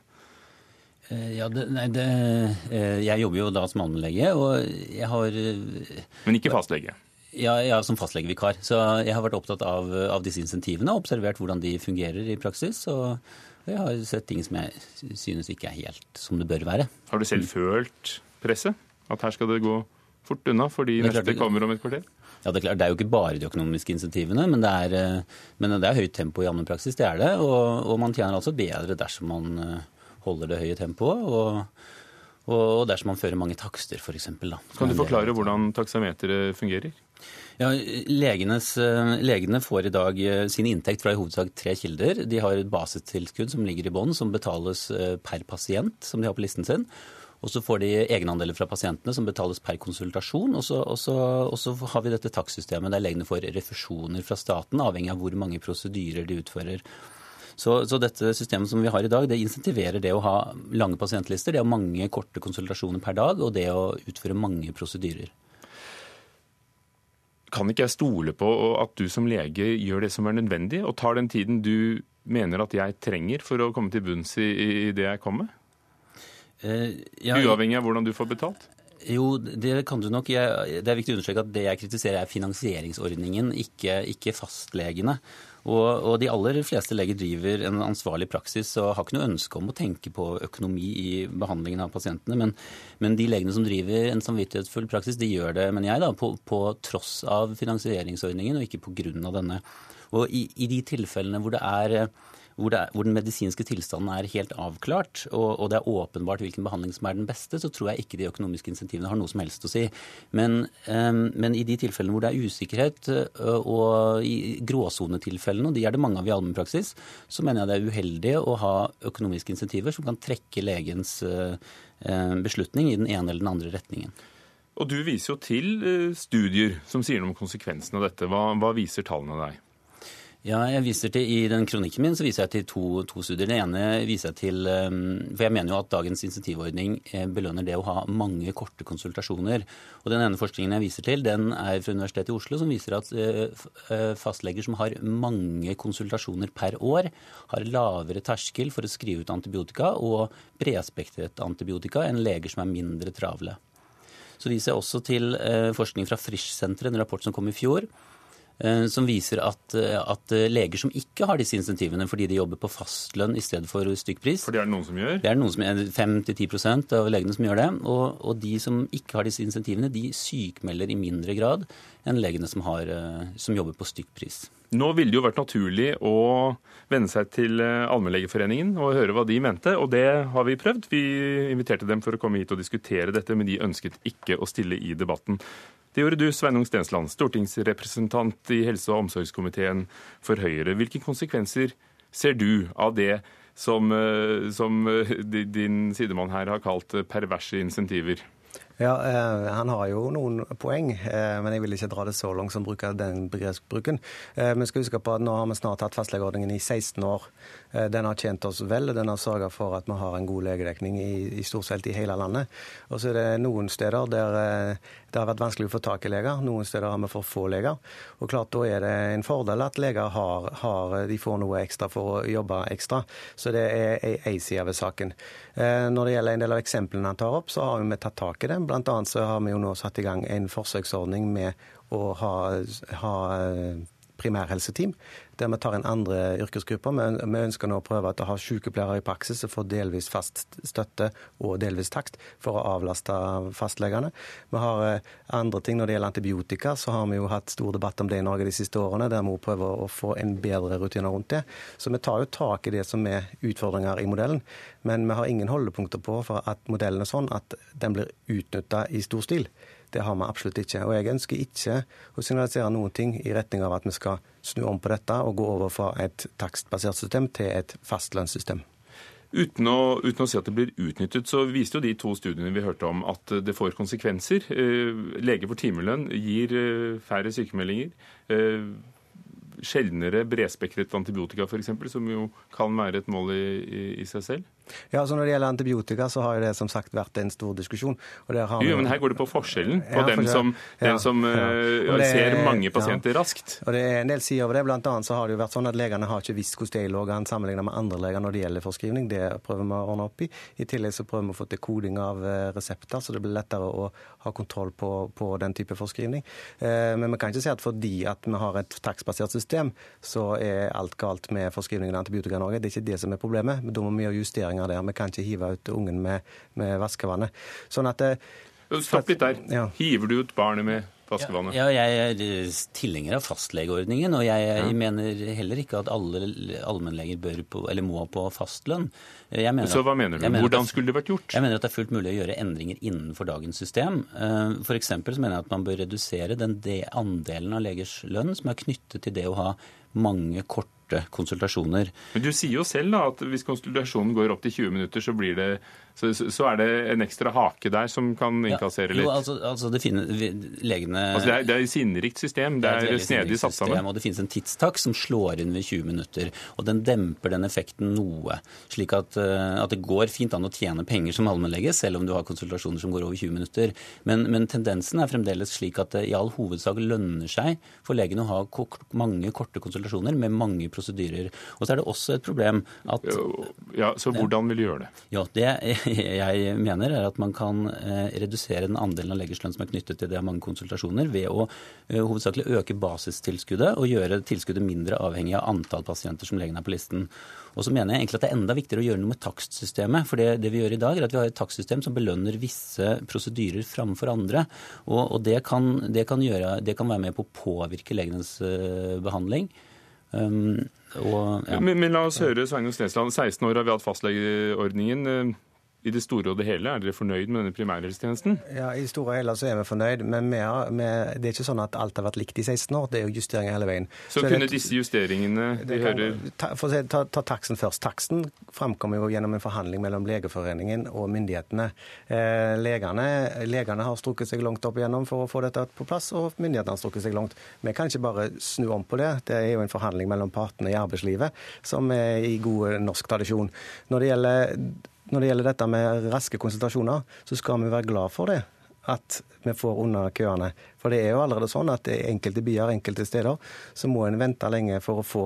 Eh, Ja, det, nei, det, eh, jeg jobber jo da som allmennlege, og jeg har eh, Men ikke fastlege. ja, ja, som fastlegevikar. Så jeg har vært opptatt av, av disse insentivene og observert hvordan de fungerer i praksis. Og jeg har sett ting som jeg synes ikke er helt som det bør være. Har du selv følt presset? At her skal det gå fort unna fordi er klart neste kommer om et kvarter? Ja, Det er klart, det er jo ikke bare de økonomiske insentivene, men det er, men det er høyt tempo i allmennpraksis. Det er det. Og, og man tjener altså bedre dersom man holder det høye tempoet. Og, og dersom man fører mange takster, f.eks. Kan du forklare hvordan taksameteret fungerer? Ja, legenes, legene får i dag eh, sin inntekt fra i hovedsak tre kilder. De har et basistilskudd som ligger i bånn, som betales eh, per pasient, som de har på listen sin. Og så får de egenandeler fra pasientene som betales per konsultasjon. Og så, og så, og så har vi dette takstsystemet der legene får refusjoner fra staten, avhengig av hvor mange prosedyrer de utfører. Så, så dette systemet som vi har i dag, det insentiverer det å ha lange pasientlister, det å ha mange korte konsultasjoner per dag, og det å utføre mange prosedyrer. Kan ikke jeg stole på at du som lege gjør det som er nødvendig, og tar den tiden du mener at jeg trenger for å komme til bunns i, i det jeg kommer med? Uh, ja, Uavhengig av hvordan du får betalt? Jo, det kan du nok. Jeg, det er viktig å understreke at det jeg kritiserer er finansieringsordningen, ikke, ikke fastlegene. Og, og, de aller fleste leger driver en ansvarlig praksis og har ikke noe ønske om å tenke på økonomi i behandlingen av pasientene. Men, men de legene som driver en samvittighetsfull praksis, de gjør det, men jeg, da, på, på tross av finansieringsordningen og ikke av denne. Og i, i de tilfellene hvor det er hvor, er, hvor, den medisinske tilstanden er helt avklart, og, og, det er åpenbart hvilken behandling som er den beste, så tror jeg ikke de økonomiske insentivene har noe som helst å si. Men, um, men i de tilfellene hvor det er usikkerhet, og i gråsonetilfellene, og de er det mange av i allmennpraksis, så mener jeg det er uheldig å ha økonomiske insentiver som kan trekke legens uh, beslutning i den ene eller den andre retningen. Og Du viser jo til studier som sier noe om konsekvensene av dette. Hva, hva viser tallene deg? Ja, jeg viser til, I den kronikken min så viser jeg til to, to, studier. Det ene viser jeg til ehm, For jeg mener jo at dagens insentivordning eh, belønner det å ha mange korte konsultasjoner. Og Den ene forskningen jeg viser til, den er fra Universitetet i Oslo, som viser at eh, eh, fastleger som har mange konsultasjoner per år, har lavere terskel for å skrive ut antibiotika og bredspektret antibiotika enn leger som er mindre travle. Så viser jeg også til forskning fra Frisch-senteret, en rapport som kom i fjor som viser at, eh, at, leger som ikke har disse insentivene fordi de jobber på fastlønn i stedet for stykkpris For det er det noen som gjør? Det er noen som gjør, 5-10% av legene som gjør det. Og, og, de som ikke har disse insentivene, de sykmelder i mindre grad enn legene som, har, eh, som jobber på stykkpris. Nå ville det jo vært naturlig å venne seg til Allmennlegeforeningen og høre hva de mente, og det har vi prøvd. Vi inviterte dem for å komme hit og diskutere dette, men de ønsket ikke å stille i debatten. Det gjorde du, Sveinung Stensland, stortingsrepresentant i helse- og omsorgskomiteen for Høyre. Hvilke konsekvenser ser du av det som, eh, som eh, din sidemann her har kalt perverse insentiver? Ja, eh, Han har jo noen poeng, eh, men jeg vil ikke dra det så langt som bruker den begrepsbruken. Eh, vi skal huske på at Nå har vi snart hatt fastlegeordningen i 16 år. Eh, den har tjent oss vel. Den har sørget for at vi har en god legedekning i, i stort sett i hele landet. Og så er det noen steder der eh, det har vært vanskelig å få tak i leger. Noen steder har vi for få leger. Og klart Da er det en fordel at leger har, har, de får noe ekstra for å jobbe ekstra. Så det er ei side ved saken. Eh, når det gjelder en del av eksemplene han tar opp, så har vi tatt tak i det. Blant annet så har vi jo nå satt i gang en forsøksordning med å ha, ha eh, primærhelseteam, der vi tar inn andre yrkesgrupper. Vi ønsker nå å prøve å ha sykepleiere i praksis som får delvis fast støtte og delvis takst for å avlaste fastlegene. Vi har eh, andre ting når det gjelder antibiotika, så har vi jo hatt stor debatt om det i Norge de siste årene, der vi prøver å få en bedre rutine rundt det. Så vi tar jo tak i det som er utfordringer i modellen. Men vi har ingen holdepunkter på for at modellen er sånn at den blir utnytta i stor stil. Det har vi absolutt ikke. Og jeg ønsker ikke å signalisere noen ting i retning av at vi skal snu om på dette og gå over fra et takstbasert system til et fastlønnssystem. Uten å, uten å, si at det blir utnyttet, så viste jo de to studiene vi hørte om at det får konsekvenser. Eh, lege for timelønn gir eh, færre sykemeldinger. Eh, sjeldnere bredspekret antibiotika f.eks., som jo kan være et mål i, i, i seg selv? Ja, så Når det gjelder antibiotika, så har jo det som sagt vært en stor diskusjon. jo, men her går det på forskjellen på ja, den som, den som ja. uh, det, ser mange pasienter raskt. Og Det er en del sider over det. Blant annet så har det jo vært sånn at legene har ikke visst hvordan de lå an sammenlignet med andre leger når det gjelder forskrivning. Det prøver vi å ordne opp i. I tillegg så prøver vi å få til koding av eh, resepter, så det blir lettere å ha kontroll på, på den type forskrivning. Uh, men vi kan ikke si at fordi at vi har et takstbasert system, så er alt galt med forskrivningen av antibiotika i Norge. Det er ikke det som er problemet. Da må vi gjøre justeringer justeringer der. Vi kan ikke hive ut ungen med, med vaskevannet. Sånn at eh, Stopp litt der. Ja. Hiver du ut barnet med vaskevannet? Ja, ja, jeg er tilhenger av fastlegeordningen. Og jeg, jeg mener heller ikke at alle allmennleger bør på, eller må på fastlønn. Så hva mener du? Mener Hvordan skulle det vært gjort? Jeg mener at det er fullt mulig å gjøre endringer innenfor dagens system. Eh, F.eks. så mener jeg at man bør redusere den andelen av legers lønn som er knyttet til det å ha mange korte konsultasjoner. Men Du sier jo selv da at hvis konsultasjonen går opp til 20 minutter, så blir det så, så, er det en ekstra hake der som kan innkassere litt? Jo, altså, altså det finnes, legene... Altså det, er, det er et sinnrikt system. Det, det er, er snedig satt sammen. Og det finnes en tidstak som slår inn ved 20 minutter. Og den demper den effekten noe. Slik at, uh, at det går fint an å tjene penger som allmennlege, selv om du har konsultasjoner som går over 20 minutter. Men, men tendensen er fremdeles slik at det i all hovedsak lønner seg for legene å ha kort, mange korte konsultasjoner med mange prosedyrer. Og så er det også et problem at Ja, Så hvordan vil du gjøre det? Ja, Det jeg mener, er at man kan eh, redusere den andelen av legers lønn som er knyttet til det av mange konsultasjoner, ved å eh, hovedsakelig øke basistilskuddet og gjøre tilskuddet mindre avhengig av antall pasienter som legen er på listen. Og så mener jeg egentlig at det er enda viktigere å gjøre noe med takstsystemet. For det, det vi gjør i dag, er at vi har et takstsystem som belønner visse prosedyrer framfor andre. Og, og det, kan, det, kan gjøre, det, kan, være med på å påvirke legenes uh, behandling. Um, og, ja. men, men, la oss høre Sveinung Stensland. 16 år har vi hatt fastlegeordningen i det store og det hele, er dere fornøyd med denne primærhelsetjenesten? Ja, I det store og hele så er vi fornøyd, men vi har, vi, det er ikke sånn at alt har vært likt i 16 år. Det er jo justeringer hele veien. Så, så kunne det, disse justeringene de kan, hører ta, For å si, ta, ta taksten først. Taksten framkommer jo gjennom en forhandling mellom Legeforeningen og myndighetene. Eh, legene, legene, har strukket seg langt opp igjennom for å få dette på plass, og myndighetene har strukket seg langt. Vi kan ikke bare snu om på det. Det er jo en forhandling mellom partene i arbeidslivet som er i god norsk tradisjon. Når det gjelder når det gjelder dette med raske konsultasjoner, så skal vi være glad for det. At vi får unna køene. For det er jo allerede sånn at i enkelte byer, enkelte steder, så må en vente lenge for å få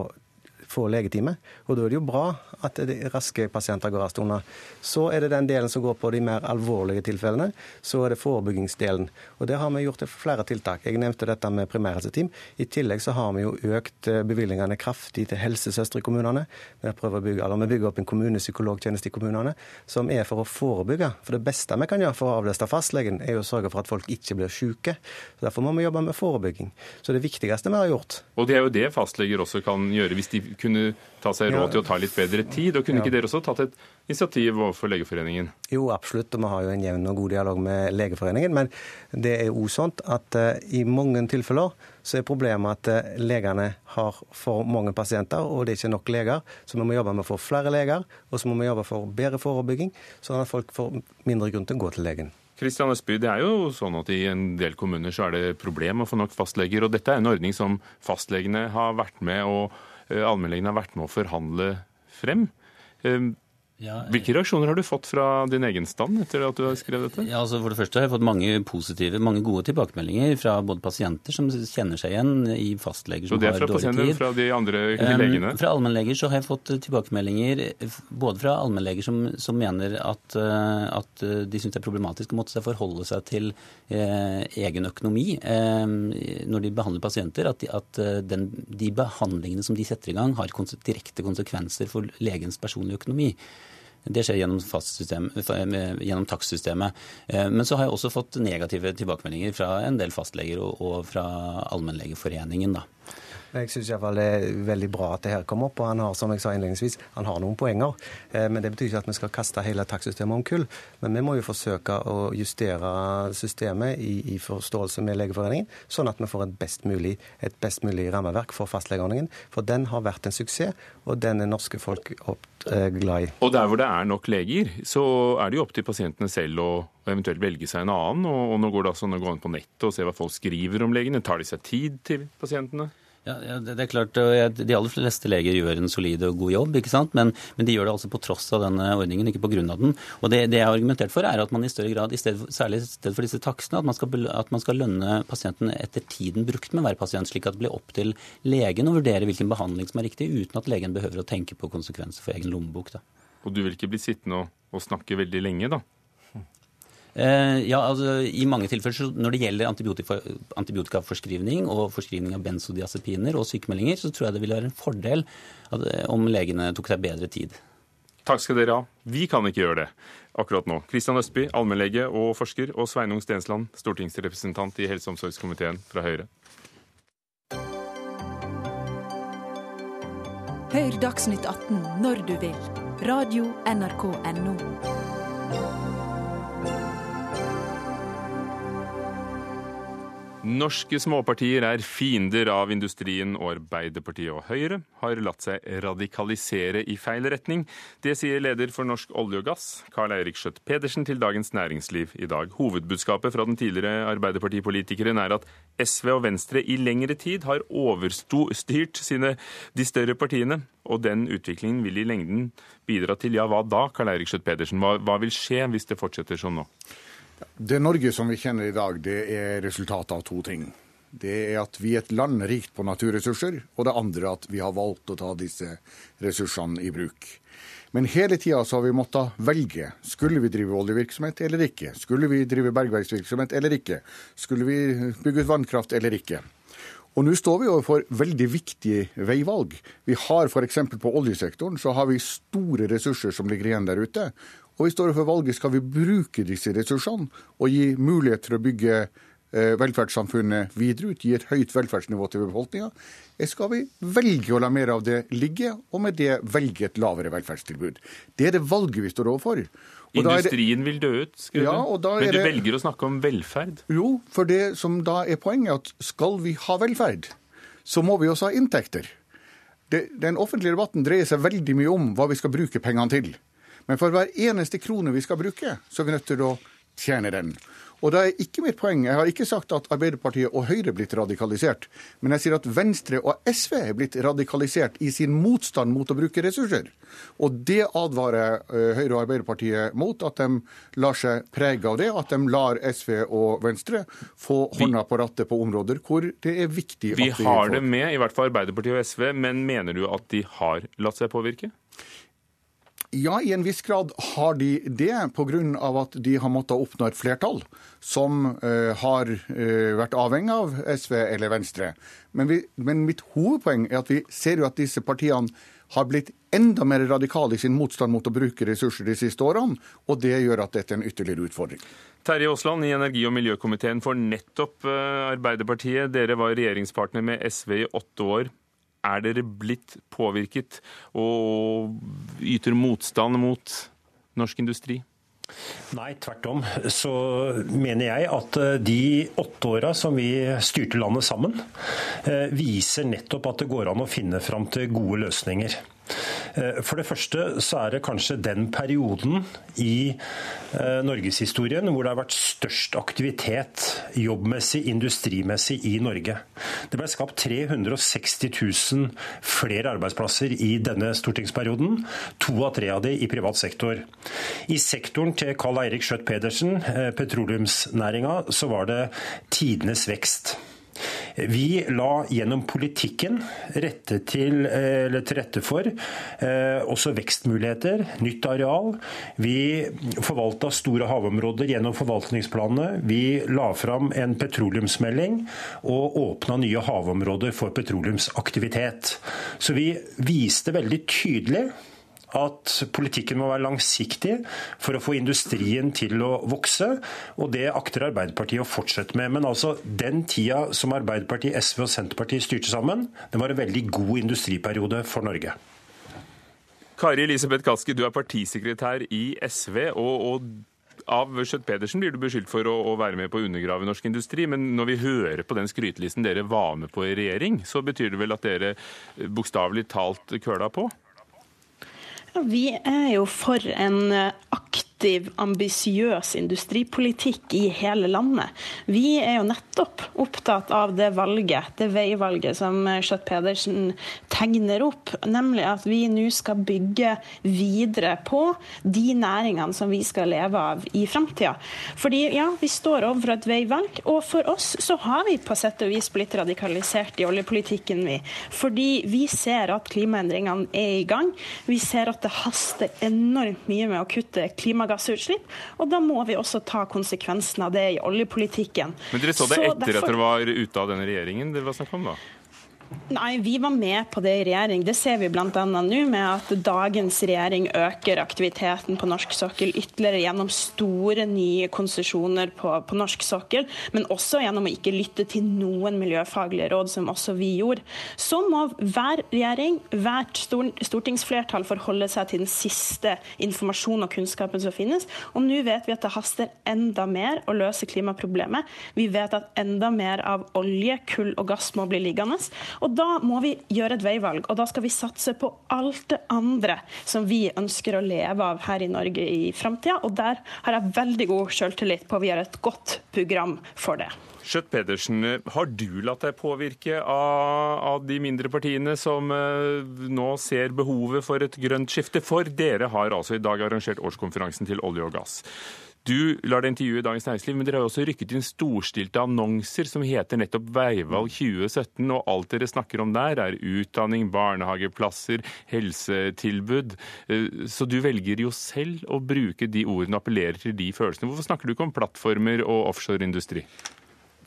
få legetime. Og da er det jo bra at raske pasienter går raskt unna. Så er det den delen som går på de mer alvorlige tilfellene. Så er det forebyggingsdelen. Og der har vi gjort flere tiltak. Jeg nevnte dette med primærhelseteam. I tillegg så har vi jo økt eh, bevilgningene kraftig til helsesøstre i kommunene. Vi, prøver å bygge, eller vi bygger opp en kommunepsykologtjeneste i kommunene som er for å forebygge. For det beste vi kan gjøre for å avlaste fastlegen, er jo å sørge for at folk ikke blir syke. Så Derfor må vi jobbe med forebygging. Så det viktigste vi har gjort Og det er jo det fastleger også kan gjøre hvis de kunne ta seg råd til å ta litt bedre tid. Og kunne ikke dere også tatt et initiativ overfor Legeforeningen? Jo, absolutt. Og vi har jo en jevn og god dialog med Legeforeningen. Men det er jo sånn at uh, i mange tilfeller så er problemet at uh, legene har for mange pasienter, og det er ikke nok leger. Så vi må jobbe med å få flere leger, og så må vi jobbe for bedre forebygging, sånn at folk får mindre grunn til å gå til legen. Kristian Østby, det er jo sånn at I en del kommuner så er det problem å få nok fastleger. og Dette er en ordning som fastlegene har vært med og Eh, allmennlegene har vært med å forhandle frem. Eh, jeg... Hvilke reaksjoner har du fått fra din egen stand etter at du har skrevet dette? Ja, altså for det første har jeg fått mange positive, mange gode tilbakemeldinger fra både pasienter som kjenner seg igjen i fastleger som har dårlig tid. Så det er fra pasienter, fra de andre legene? Um, fra allmennleger så har jeg fått tilbakemeldinger både fra allmennleger som, som, mener at, uh, at de syns det er problematisk å måtte forholde seg til eh, egen økonomi eh, når de behandler pasienter, at, de, at den, de behandlingene som de setter i gang, har konse direkte konsekvenser for legens personlige økonomi. Det skjer gjennom, gjennom takstsystemet. Eh, men så har jeg også fått negative tilbakemeldinger fra en del fastleger og, og fra Allmennlegeforeningen. da. Jeg syns det er veldig bra at det her kommer opp. og Han har som jeg sa innledningsvis, han har noen poenger. Eh, men det betyr ikke at vi skal kaste hele takstsystemet om kull. Men vi må jo forsøke å justere systemet i, i forståelse med Legeforeningen, sånn at vi får et best mulig, et best mulig rammeverk for fastlegeordningen. For den har vært en suksess, og den er norske folk eh, glad i. Og der hvor det er nok leger, så er det jo opp til pasientene selv å eventuelt velge seg en annen. Og, nå går det altså an å gå inn på nettet og se hva folk skriver om legene. Tar de seg tid til pasientene? Ja, ja, det er klart, De aller fleste leger gjør en solid og god jobb, ikke sant? Men, men, de gjør det altså på tross av denne ordningen, ikke av den. Og Det, det jeg har argumentert for, er at man i større grad, i stedet, særlig i stedet for disse takstene, at man, skal, at man skal lønne pasienten etter tiden brukt med hver pasient, slik at det blir opp til legen å vurdere hvilken behandling som er riktig, uten at legen behøver å tenke på konsekvenser for egen lommebok. Da. Og du vil ikke bli sittende og, og snakke veldig lenge, da? Eh, ja, altså I mange tilfeller når det gjelder antibiotika, antibiotikaforskrivning og forskrivning av benzodiazepiner og sykemeldinger, så tror jeg det ville være en fordel eh, om legene tok seg bedre tid. Takk skal dere ha. Vi kan ikke gjøre det akkurat nå. Kristian Østby, allmennlege og forsker, og Sveinung Stensland, stortingsrepresentant i helse- og omsorgskomiteen fra Høyre. Hør Dagsnytt 18 når du vil. Radio NRK Radio.nrk.no. Norske småpartier er fiender av industrien, og Arbeiderpartiet og Høyre har latt seg radikalisere i feil retning. Det sier leder for Norsk olje og gass, Karl Eirik Skjøtt Pedersen, til Dagens Næringsliv i dag. Hovedbudskapet fra den tidligere Arbeiderpartipolitikeren er at SV og Venstre i lengre tid har overstyrt sine, de større partiene, og den utviklingen vil i lengden bidra til ja, hva da, Karl Eirik Skjøtt Pedersen? Hva, hva vil skje hvis det fortsetter sånn nå? Det Norge som vi kjenner i dag, det er resultatet av to ting. Det er at vi er et land rikt på naturressurser, og det andre at vi har valgt å ta disse ressursene i bruk. Men hele tida har vi måttet velge. Skulle vi drive oljevirksomhet eller ikke? Skulle vi drive bergverksvirksomhet eller ikke? Skulle vi bygge ut vannkraft eller ikke? Og nå står vi overfor veldig viktige veivalg. Vi har f.eks. på oljesektoren så har vi store ressurser som ligger igjen der ute. Og vi står overfor valget skal vi bruke disse ressursene og gi mulighet til å bygge eh, velferdssamfunnet videre ut, gi et høyt velferdsnivå til befolkninga. Skal vi velge å la mer av det ligge, og med det velge et lavere velferdstilbud? Det er det valget vi står overfor. Industrien vil dø ut, skriver ja, du. Men du det... velger å snakke om velferd? Jo, for det som da er poenget, at skal vi ha velferd, så må vi også ha inntekter. Det, den offentlige debatten dreier seg veldig mye om hva vi skal bruke pengene til. Men for hver eneste krone vi skal bruke, så er vi nødt til å tjene den. Og det er ikke mitt poeng. Jeg har ikke sagt at Arbeiderpartiet og Høyre er blitt radikalisert. Men jeg sier at Venstre og SV er blitt radikalisert i sin motstand mot å bruke ressurser. Og det advarer eh, Høyre og Arbeiderpartiet mot, at de lar seg prege av det. At de lar SV og Venstre få hånda på rattet på områder hvor det er viktig vi at vi har det med, i hvert fall Arbeiderpartiet og SV, men mener du at de har latt seg påvirke? Ja, i en viss grad har de det, pga. at de har måttet oppnå et flertall som uh, har uh, vært avhengig av SV eller Venstre. Men, vi, men, mitt hovedpoeng er at vi ser jo at disse partiene har blitt enda mer radikale i sin motstand mot å bruke ressurser de siste årene, og det gjør at dette er en ytterligere utfordring. Terje Aasland i energi- og miljøkomiteen for nettopp uh, Arbeiderpartiet. Dere var regjeringspartner med SV i åtte år. Er dere blitt påvirket og yter motstand mot norsk industri? Nei, tvert om. Så mener jeg at eh, de åtte åra som vi styrte landet sammen, eh, viser nettopp at det går an å finne fram til gode løsninger. Eh, for det første så er det kanskje den perioden i eh, norgeshistorien hvor det har vært størst aktivitet jobbmessig, industrimessig i Norge. Det ble skapt 360 000 flere arbeidsplasser i denne stortingsperioden. To av tre av de i privat sektor. I sektoren til Karl Eirik Skjøtt Pedersen, eh, petroleumsnæringa, så var det tidenes vekst. Vi la gjennom politikken rette til, til rette for eh, også vekstmuligheter, nytt areal. Vi forvalta store havområder gjennom forvaltningsplanene. Vi la fram en petroleumsmelding og åpna nye havområder for petroleumsaktivitet. Så vi viste veldig tydelig at politikken må være langsiktig for å få industrien til å vokse. Og det akter Arbeiderpartiet å fortsette med. Men altså, den tida som Arbeiderpartiet, SV og Senterpartiet styrte sammen, det var en veldig god industriperiode for Norge. Kari Elisabeth Kaski, du er partisekretær i SV. og, og av Skjøtt Pedersen blir du beskyldt for å, å, være med på å undergrave norsk industri, men når vi hører på den skrytelisten dere var med på i regjering, så betyr det vel at dere bokstavelig talt køla på? Vi er jo for en aktiv aktiv, ambisiøs industripolitikk i hele landet. Vi er jo nettopp opptatt av det valget, det veivalget som Schjøtt-Pedersen tegner opp, nemlig at vi nå skal bygge videre på de næringene som vi skal leve av i framtida. Fordi ja, vi står overfor et veivalg, og for oss så har vi på sett og vis blitt radikalisert i oljepolitikken, vi. Fordi vi ser at klimaendringene er i gang. Vi ser at det haster enormt mye med å kutte klimagassutslipp klimagassutslipp. Og da må vi også ta konsekvensen av det i oljepolitikken. Men dere så det etter derfor... at dere var ute av denne regjeringen dere var snakk om, da? Nei, vi var med på det i regjering. Det ser vi bl.a. nå med at dagens regjering øker aktiviteten på norsk sokkel ytterligere gjennom store nye konsesjoner på, på, norsk sokkel, men også gjennom å ikke lytte til noen miljøfaglige råd, som også vi gjorde. Så må hver regjering, hvert stortingsflertall forholde seg til den siste informasjonen og kunnskapen som finnes. Og nå vet vi at det haster enda mer å løse klimaproblemet. Vi vet at enda mer av olje, kull og gass må bli liggende. Og Da må vi gjøre et veivalg, og da skal vi satse på alt det andre som vi ønsker å leve av her i Norge i framtida. Og der har jeg veldig god selvtillit på at vi har et godt program for det. Skjøtt Pedersen, har du latt deg påvirke av, av, de mindre partiene som uh, nå ser behovet for et grønt skifte? For dere har altså i dag arrangert årskonferansen til olje og gass. Du lar det intervjue i Dagens Næringsliv, men dere har jo også rykket inn storstilte annonser som heter nettopp Veivalg 2017, og alt dere snakker om der er utdanning, barnehageplasser, helsetilbud. Eh, så du velger jo selv å bruke de ordene og appellerer til de følelsene. Hvorfor snakker du ikke om plattformer og offshoreindustri?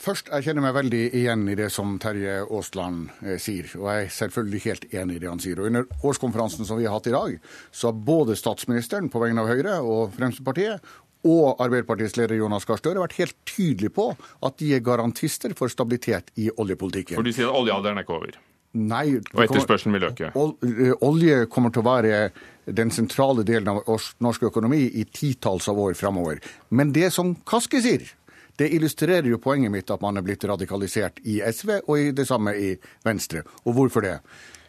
Først, jeg kjenner meg veldig igjen i det som Terje Aasland eh, sier. Og jeg er selvfølgelig helt enig i det han sier. Og Under årskonferansen som vi har hatt i dag, så har både statsministeren på vegne av Høyre og Fremskrittspartiet og Arbeiderpartiets leder Jonas Gahr Støre vært helt tydelig på at de er garantister for stabilitet i oljepolitikken. For du sier at oljealderen er ikke over? Nei. Og etterspørselen vil øke? Eh, olje kommer til å være den sentrale delen av norsk økonomi i titalls av år framover. Men det som Kaski sier, det illustrerer jo poenget mitt at man er blitt radikalisert i SV og i det samme i Venstre. Og hvorfor det?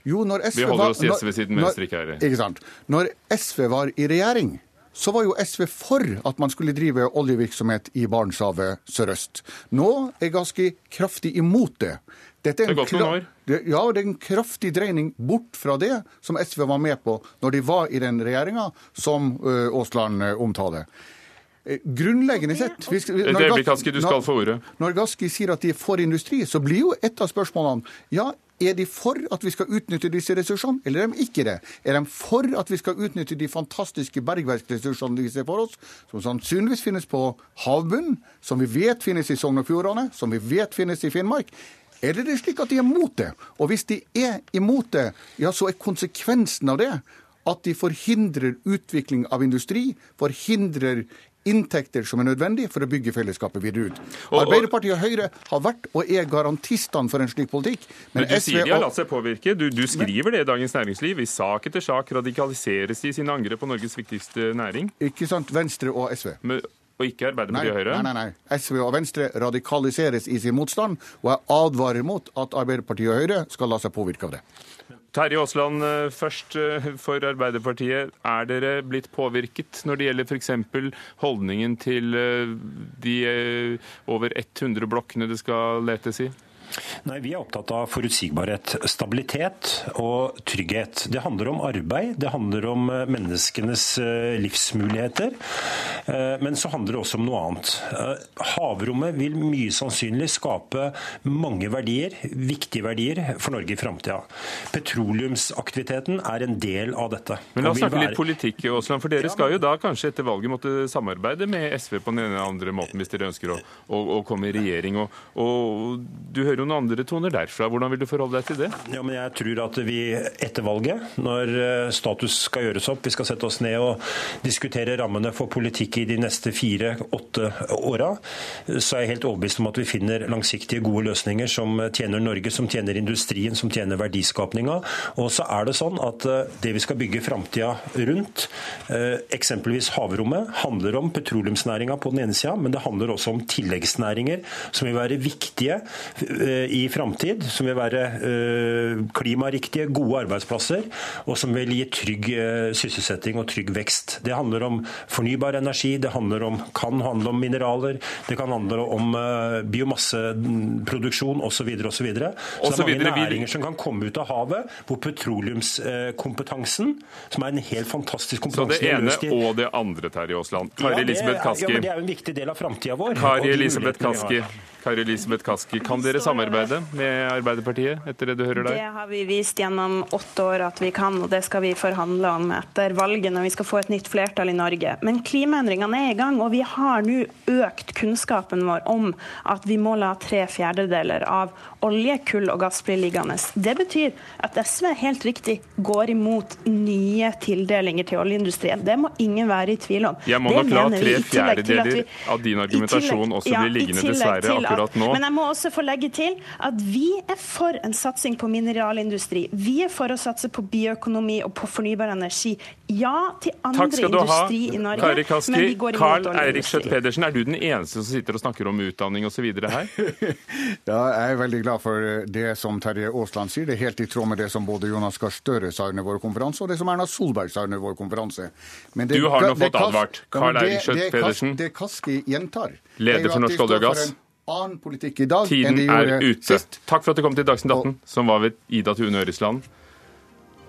Jo, når SV Vi holder oss i SV siden Venstre ikke er. Ikke sant. Når SV var i regjering, så var jo SV for at man skulle drive oljevirksomhet i Barentshavet sørøst. Nå er Gaski kraftig imot det. Dette er det har gått noen år. Ja, det er en kraftig dreining bort fra det som SV var med på når de var i den regjeringa som Aasland omtaler. Eh, grunnleggende sett hvis, når, Gaski, når. Når Gaski sier at de er for industri, så blir jo et av spørsmålene ja, er de for at vi skal utnytte disse ressursene, eller er de ikke det? Er de for at vi skal utnytte de fantastiske bergverksressursene de ser for oss, som sannsynligvis finnes på havbunnen, som vi vet finnes i Sogn og Fjordane, som vi vet finnes i Finnmark? Eller er det slik at de er mot det? Og hvis de er imot det, ja, så er konsekvensen av det at de forhindrer utvikling av industri, forhindrer inntekter som er nødvendig for å bygge fellesskapet videre ut. Arbeiderpartiet og Høyre har vært og er garantistene for en slik politikk. Men, men du SV sier de har latt seg påvirke. Du, du skriver det i Dagens Næringsliv. I sak etter sak radikaliseres de i sine angrep på Norges viktigste næring. Ikke sant. Venstre og SV. Men, og ikke Arbeiderpartiet og Høyre? Nei, nei, nei. SV og Venstre radikaliseres i sin motstand, og jeg advarer mot at Arbeiderpartiet og Høyre skal la seg påvirke av det. Terje Aasland, eh, først eh, for Arbeiderpartiet. Er dere blitt påvirket når det gjelder f.eks. holdningen til eh, de over 100 blokkene det skal letes i? Nei, Vi er opptatt av forutsigbarhet, stabilitet og trygghet. Det handler om arbeid, det handler om eh, menneskenes eh, livsmuligheter. Eh, men så handler det også om noe annet. Havrommet vil mye sannsynlig skape mange verdier, viktige verdier, for Norge i framtida. Petroleumsaktiviteten er en del av dette. Men la oss snakke litt politikk, Aasland. For dere skal jo da kanskje etter valget måtte samarbeide med SV på den ene eller andre måten, hvis dere ønsker å, å, å komme i regjering. Og, og du hører jo noen andre toner derfra. Hvordan vil du forholde deg til det? Ja, men Jeg tror at vi etter valget, når eh, status skal gjøres opp, vi skal sette oss ned og diskutere rammene for politikk i de neste fire-åtte åra, så er jeg helt overbevist om at vi finner langsiktige, gode løsninger som tjener Norge, som tjener industrien, som tjener verdiskapninga. Og så er det sånn at eh, det vi skal bygge framtida rundt, eh, eksempelvis havrommet, handler om petroleumsnæringa på den ene sida, men det handler også om tilleggsnæringer som vil være viktige i framtid, som vil være eh, klimariktige, gode arbeidsplasser, og som vil gi trygg eh, sysselsetting og trygg vekst. Det handler om fornybar energi, det handler om, kan handle om mineraler, det kan handle om eh, biomasseproduksjon osv. osv. Så, videre. så, så det er mange næringer som kan komme ut av havet, hvor petroleumskompetansen, som er en helt fantastisk kompetanse Så det ene og det andre, Terje Aasland. Kari Elisabeth Kaski. Ja, det er jo en viktig del av framtida vår. Kari Elisabeth Kaski. Kari Elisabeth Kaski, kan dere samarbeide med Arbeiderpartiet etter det du hører der? Det har vi vist gjennom åtte år at vi kan, og det skal vi forhandle om etter valget når vi skal få et nytt flertall i Norge. Men klimaendringene er i gang, og vi har nå økt kunnskapen vår om at vi må la tre fjerdedeler av olje, kull og gass bli liggende. Det betyr at SV helt riktig går imot nye tildelinger til oljeindustrien. Det må ingen være i tvil om. Jeg må det nok la tre fjerdedeler av din argumentasjon også bli liggende, dessverre akkurat nå. Men jeg må også få legge til at vi er for en satsing på mineralindustri. Vi er for å satse på bioøkonomi og på fornybar energi. Ja til andre industri i Norge, Kari Kaski, men vi går imot Carl Eirik Skjøtt Pedersen, er du den eneste som sitter og snakker om utdanning osv. her? ja, jeg er veldig glad for det som Terje Aasland sier. Det er helt i tråd med det som både Jonas Gahr Støre sa under vår konferanse, og det som Erna Solberg sa under vår konferanse. Det, du har nå fått advart. Carl Eirik Skjøtt Pedersen. Det Kaski gjentar Leder for Norsk olje og gass annen politikk i dag Tiden enn de gjorde er ute. Sist. Takk for at du kom til Dagsnytt 18, som var ved Ida Tune Øresland.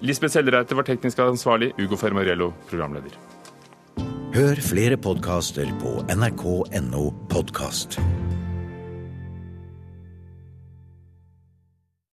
Lisbeth Sellereite var teknisk ansvarlig, Ugo Fermarello programleder. Hør flere podkaster på nrk.no podkast.